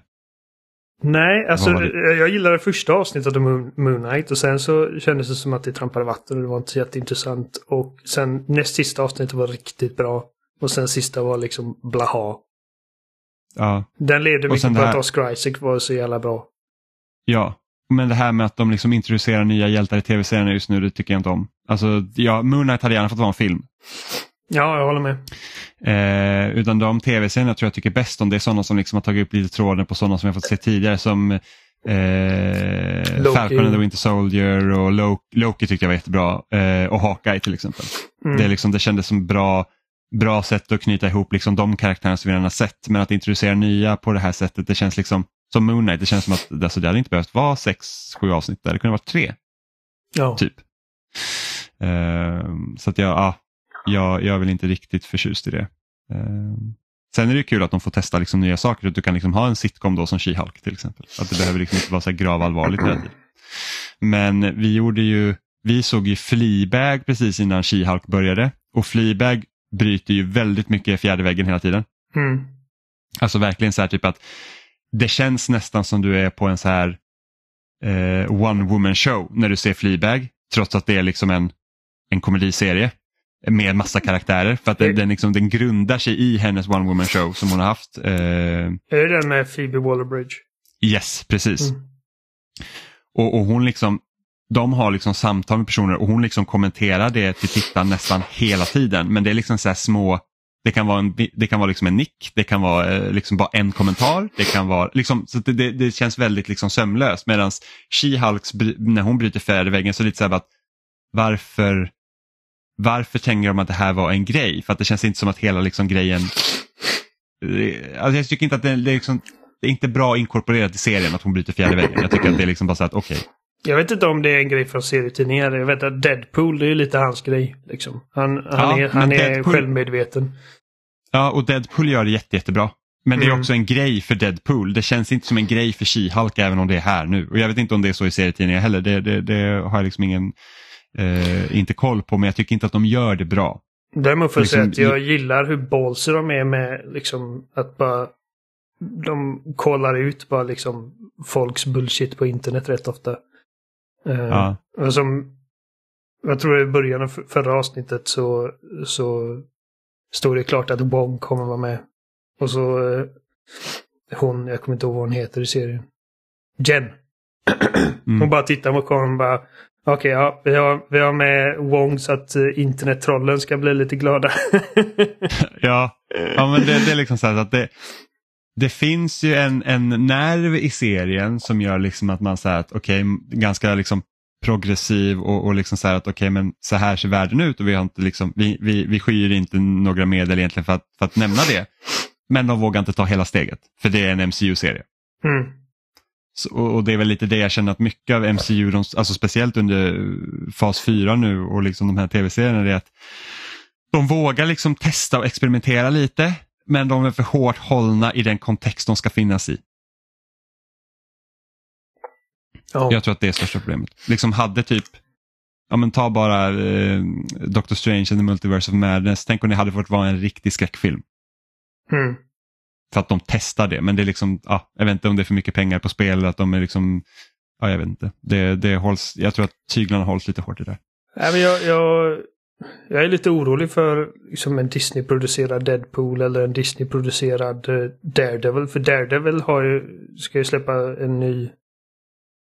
Nej, alltså det? jag gillade första avsnittet av Moon, Knight och sen så kändes det som att det trampade vatten och det var inte jätteintressant. Och sen näst sista avsnittet var riktigt bra. Och sen sista var liksom blaha. Ja, Den Och mycket på här- att Oscar Isaac var så jävla bra. ja, men det här med att de liksom introducerar nya hjältar i tv-serierna just nu, det tycker jag inte om. Alltså, ja, Moon Knight hade gärna fått vara en film. Ja, jag håller med. Eh, utan de tv-serierna tror jag tycker bäst om det är sådana som liksom har tagit upp lite tråden på sådana som jag fått se tidigare som Eh. Falcon and the Winter Soldier och Loki, Loki tyckte jag var jättebra. Eh, och Hawkeye till exempel. Mm. Det, är liksom, det kändes som bra, bra sätt att knyta ihop liksom de karaktärerna som vi redan har sett. Men att introducera nya på det här sättet, det känns liksom som Moon Knight, det känns som att alltså, det hade inte behövt vara sex, sju avsnitt där, det kunde vara tre Ja. typ. Ehm, så att jag, ja, jag, jag är väl inte riktigt förtjust i det. Ehm, sen är det kul att de får testa liksom nya saker, du kan liksom ha en sitcom då som She-Hulk till exempel. Att det behöver liksom inte vara så gravallvarligt hela tiden. Men vi gjorde ju, vi såg ju Fleabag precis innan She-Hulk började och Fleabag bryter ju väldigt mycket fjärde väggen hela tiden. Mm. Alltså verkligen så här typ att det känns nästan som du är på en så här eh, one woman show när du ser Fleabag trots att det är liksom en, en komediserie med massa karaktärer för att den, den, liksom, den grundar sig i hennes one woman show som hon har haft. Eh, Är det den med Phoebe Waller-Bridge? yes, precis. Mm. Och, och hon liksom, de har liksom samtal med personer och hon liksom kommenterar det till tittaren nästan hela tiden. Men det är liksom så här små, det kan vara en, det kan vara liksom en nick, det kan vara eh, liksom bara en kommentar. Det kan vara liksom, så det, det, det känns väldigt liksom sömlöst. Medan She-Hulks, när hon bryter fjärde väggen så är det lite så här att varför, varför tänker de att det här var en grej? För att det känns inte som att hela liksom grejen, eh, alltså jag tycker inte att det, det är liksom, det är inte bra inkorporerat i serien att hon bryter fjärde väggen. Jag tycker att det är liksom bara så att okej, jag vet inte om det är en grej från serietidningar. Jag vet att Deadpool, det är ju lite hans grej. Liksom. Han, han Ja, är, han är Deadpool- självmedveten. Ja, och Deadpool gör det jätte, jättebra. Men det är Mm. också en grej för Deadpool. Det känns inte som en grej för She-Hulk även om det är här nu. Och jag vet inte om det är så i serietidningar heller. Det, det, det har jag liksom ingen, eh, inte koll på. Men jag tycker inte att de gör det bra. Däremot får jag säga Liksom att jag gillar hur ballsy de är med liksom att bara de kollar ut bara liksom folks bullshit på internet rätt ofta. Eh, Ja. som, jag tror i början av förra avsnittet så, så stod det klart att Wong kommer vara med. Och så eh, hon, jag kommer inte ihåg vad hon heter i serien. Jen. Mm. Hon bara tittar på kameran och bara Okej, ja, vi har, vi har med Wong så att uh, internettrollen ska bli lite glada. Ja, ja men det, det är liksom så här att det, det finns ju en, en nerv i serien som gör liksom att man säger att okej, ganska liksom progressiv och, och liksom så att okej men så här ser världen ut och vi har inte liksom, vi, vi, vi skyr inte några medel egentligen för att, för att nämna det. Men de vågar inte ta hela steget, för det är en MCU-serie. Mm. Så, och, det är väl lite det jag känner att mycket av MCU, de, alltså speciellt under fas 4 nu och liksom de här tv-serierna, är att de vågar liksom testa och experimentera lite, men de är för hårt hållna i den kontext de ska finnas i. Ja. Jag tror att det är största problemet. Liksom hade typ, ja men ta bara eh, Doctor Strange and the Multiverse of Madness, tänk om det hade fått vara en riktig skräckfilm. Mm. För att de testar det, men det är liksom, ja, jag vet inte om det är för mycket pengar på spel, att de är liksom, ja jag vet inte. Det, det hålls, jag tror att tyglarna hålls lite hårt i det. Nej, men jag, jag, jag är lite orolig för liksom en Disney-producerad Deadpool eller en Disney-producerad eh, Daredevil. För Daredevil har ju, ska ju släppa en ny...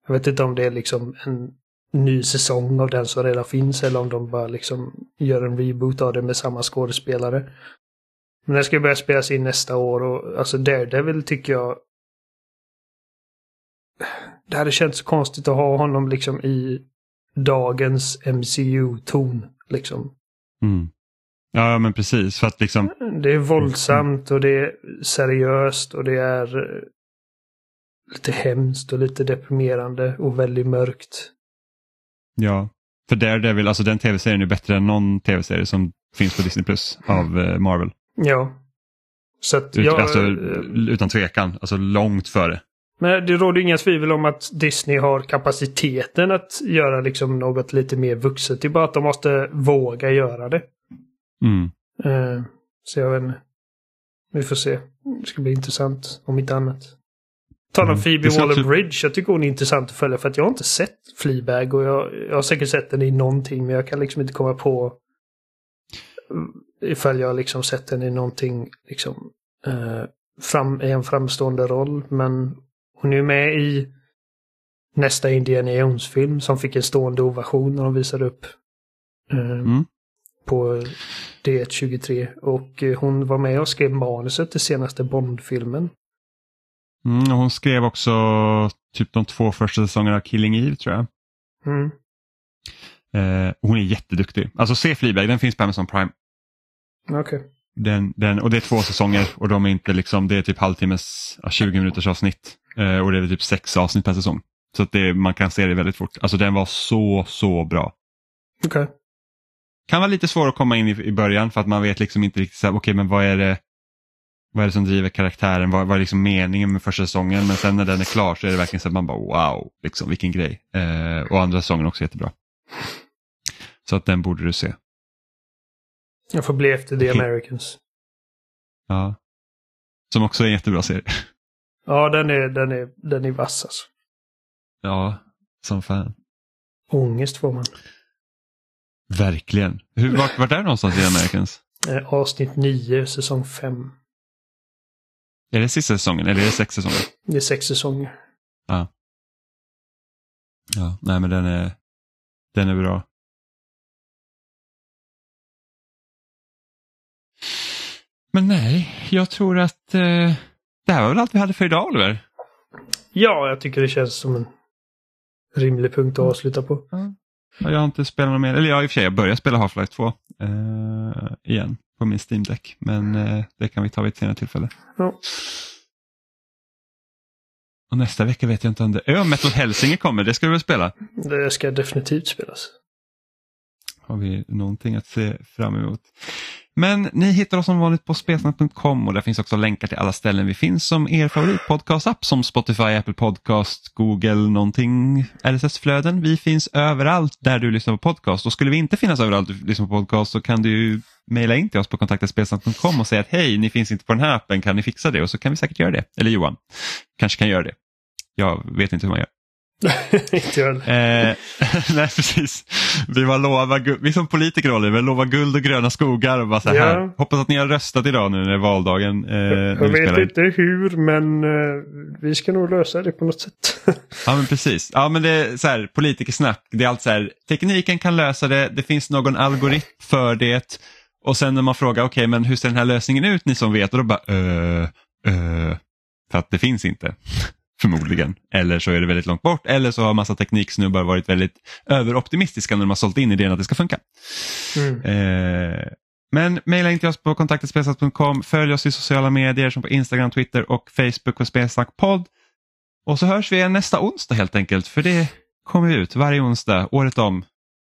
Jag vet inte om det är liksom en ny säsong av den som redan finns eller om de bara liksom gör en reboot av det med samma skådespelare. Men den ska börja spelas in nästa år och alltså Daredevil tycker jag... Det hade känts konstigt att ha honom liksom i dagens MCU-ton. Liksom. Mm. Ja men precis, för att liksom, Det är våldsamt och det är seriöst och det är eh, lite hemskt och lite deprimerande och väldigt mörkt. ja. För Daredevil, alltså den tv-serien är bättre än någon tv-serie som finns på Disney Plus av eh, Marvel. Ja. Så att Ut, jag, alltså, eh, utan tvekan, alltså långt före. Men det råder inga tvivel om att Disney har kapaciteten att göra liksom något lite mer vuxet. Det är bara att de måste våga göra det. Mm. Eh, så jag vet inte. Vi får se. Det ska bli intressant om inte annat. Tala om Mm. Phoebe typ- Waller-Bridge. Jag tycker hon är intressant att följa för att jag har inte sett Fleabag och jag, jag har säkert sett den i någonting men jag kan liksom inte komma på mm, ifall jag liksom sett den i någonting liksom eh, fram, i en framstående roll. Men hon är med i nästa Indiana Jones-film som fick en stående ovation när de visade upp eh, Mm. på D123. Och eh, hon var med och skrev manuset till senaste Bond-filmen. Mm, hon skrev också typ de två första säsongerna av Killing Eve tror jag. Mm. Eh, hon är jätteduktig. Alltså se Fleabag, den finns på Amazon Prime. Okej. Den, den, och det är två säsonger och de är inte liksom, det är typ halvtimmes, ja, 20 minuters avsnitt. Eh, och det är väl typ sex avsnitt per säsong. Så att det, man kan se det väldigt fort. Alltså den var så, så bra. Okej. Kan vara lite svår att komma in i, i början för att man vet liksom inte riktigt, så okej men vad är det vad är det som driver karaktären, vad, vad är liksom meningen med första säsongen men sen när den är klar så är det verkligen så att man bara wow, liksom, vilken grej. Eh, och andra säsongen också jättebra. Så att den borde du se. Jag får bli efter The Americans. Ja. Som också är en jättebra serie. Ja, den är, den är, den är vass alltså. Ja, som fan. Ångest får man. Verkligen. Hur, vart, vart är det någonstans i Americans? Eh, avsnitt 9, säsong 5. Är det sista säsongen eller är det sex säsonger? Det är sex säsonger. Ja. Ja, nej men den är, den är bra. Men nej, jag tror att eh, det här var väl allt vi hade för idag Oliver? Ja, jag tycker det känns som en rimlig punkt att avsluta på. Ja, jag har inte spelat något mer, eller ja i och för sig, jag börjar spela Half-Life 2 eh, igen på min Steam Deck. Men eh, det kan vi ta vid ett senare tillfälle. Ja. Och nästa vecka vet jag inte om det... Ja, Metal Hellsinger kommer, det ska du väl spela? Det ska definitivt spelas. Har vi någonting att se fram emot. Men ni hittar oss som vanligt på spelsnack.com och där finns också länkar till alla ställen vi finns som er favoritpodcastapp som Spotify, Apple Podcast, Google, någonting, RSS-flöden. Vi finns överallt där du lyssnar på podcast och skulle vi inte finnas överallt du lyssnar på podcast så kan du mejla in till oss på kontaktaspelsnack.com och säga att hej, ni finns inte på den här appen, kan ni fixa det? Och så kan vi säkert göra det. Eller Johan kanske kan göra det. Jag vet inte hur man gör. inte jag eh, Nej, precis. Vi var lova, vi som politiker Oliver, lova guld och gröna skogar och bara så här. Ja. Hoppas att ni har röstat idag nu när det är valdagen. Eh, Jag vi vet inte hur, men eh, vi ska nog lösa det på något sätt. Ja men precis. Ja men det är så här, politikersnack. Det är allt så här, tekniken kan lösa det, det finns någon algoritm för det. Och sen när man frågar, okej men hur ser den här lösningen ut ni som vet? Och då bara, öh, öh. För att det finns inte. Förmodligen. Eller så är det väldigt långt bort. Eller så har massa tekniksnubbar varit väldigt överoptimistiska när de har sålt in idén att det ska funka. Mm. Eh, men mejla in till oss på kontaktetspelsnack.com. Följ oss i sociala medier som på Instagram, Twitter och Facebook på Spelsnackpodd. Och så hörs vi igen nästa onsdag helt enkelt. För det kommer vi ut varje onsdag året om.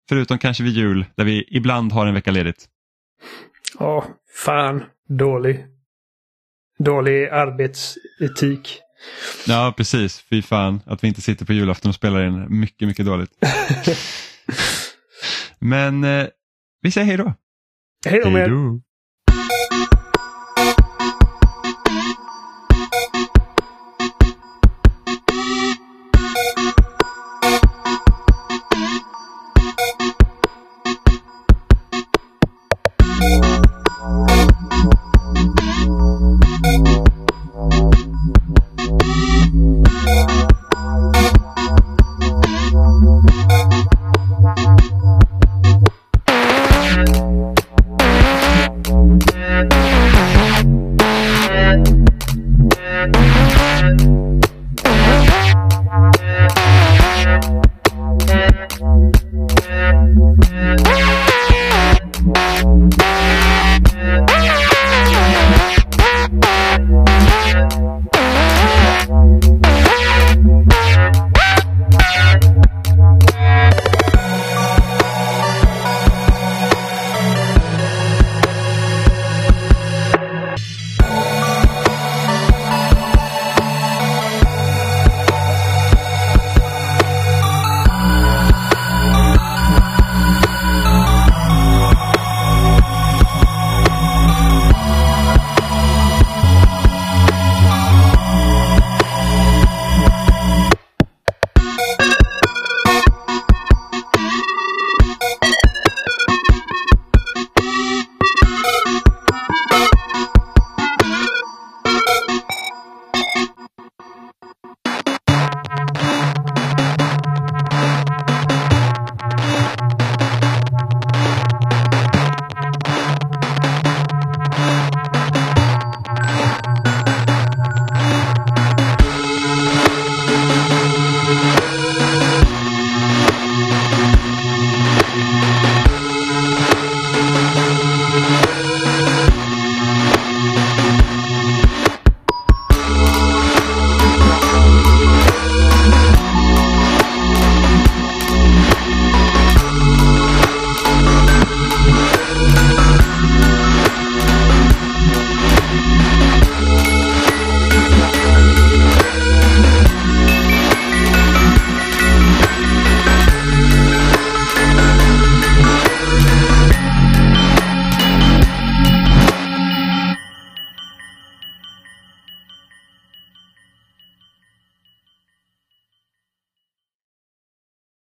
Förutom kanske vid jul där vi ibland har en vecka ledigt. Ja, fan. Dålig. Dålig arbetsetik. Ja precis, fy fan att vi inte sitter på julafton och spelar in. Mycket, mycket dåligt. Men eh, vi säger hej då. Hej då med er.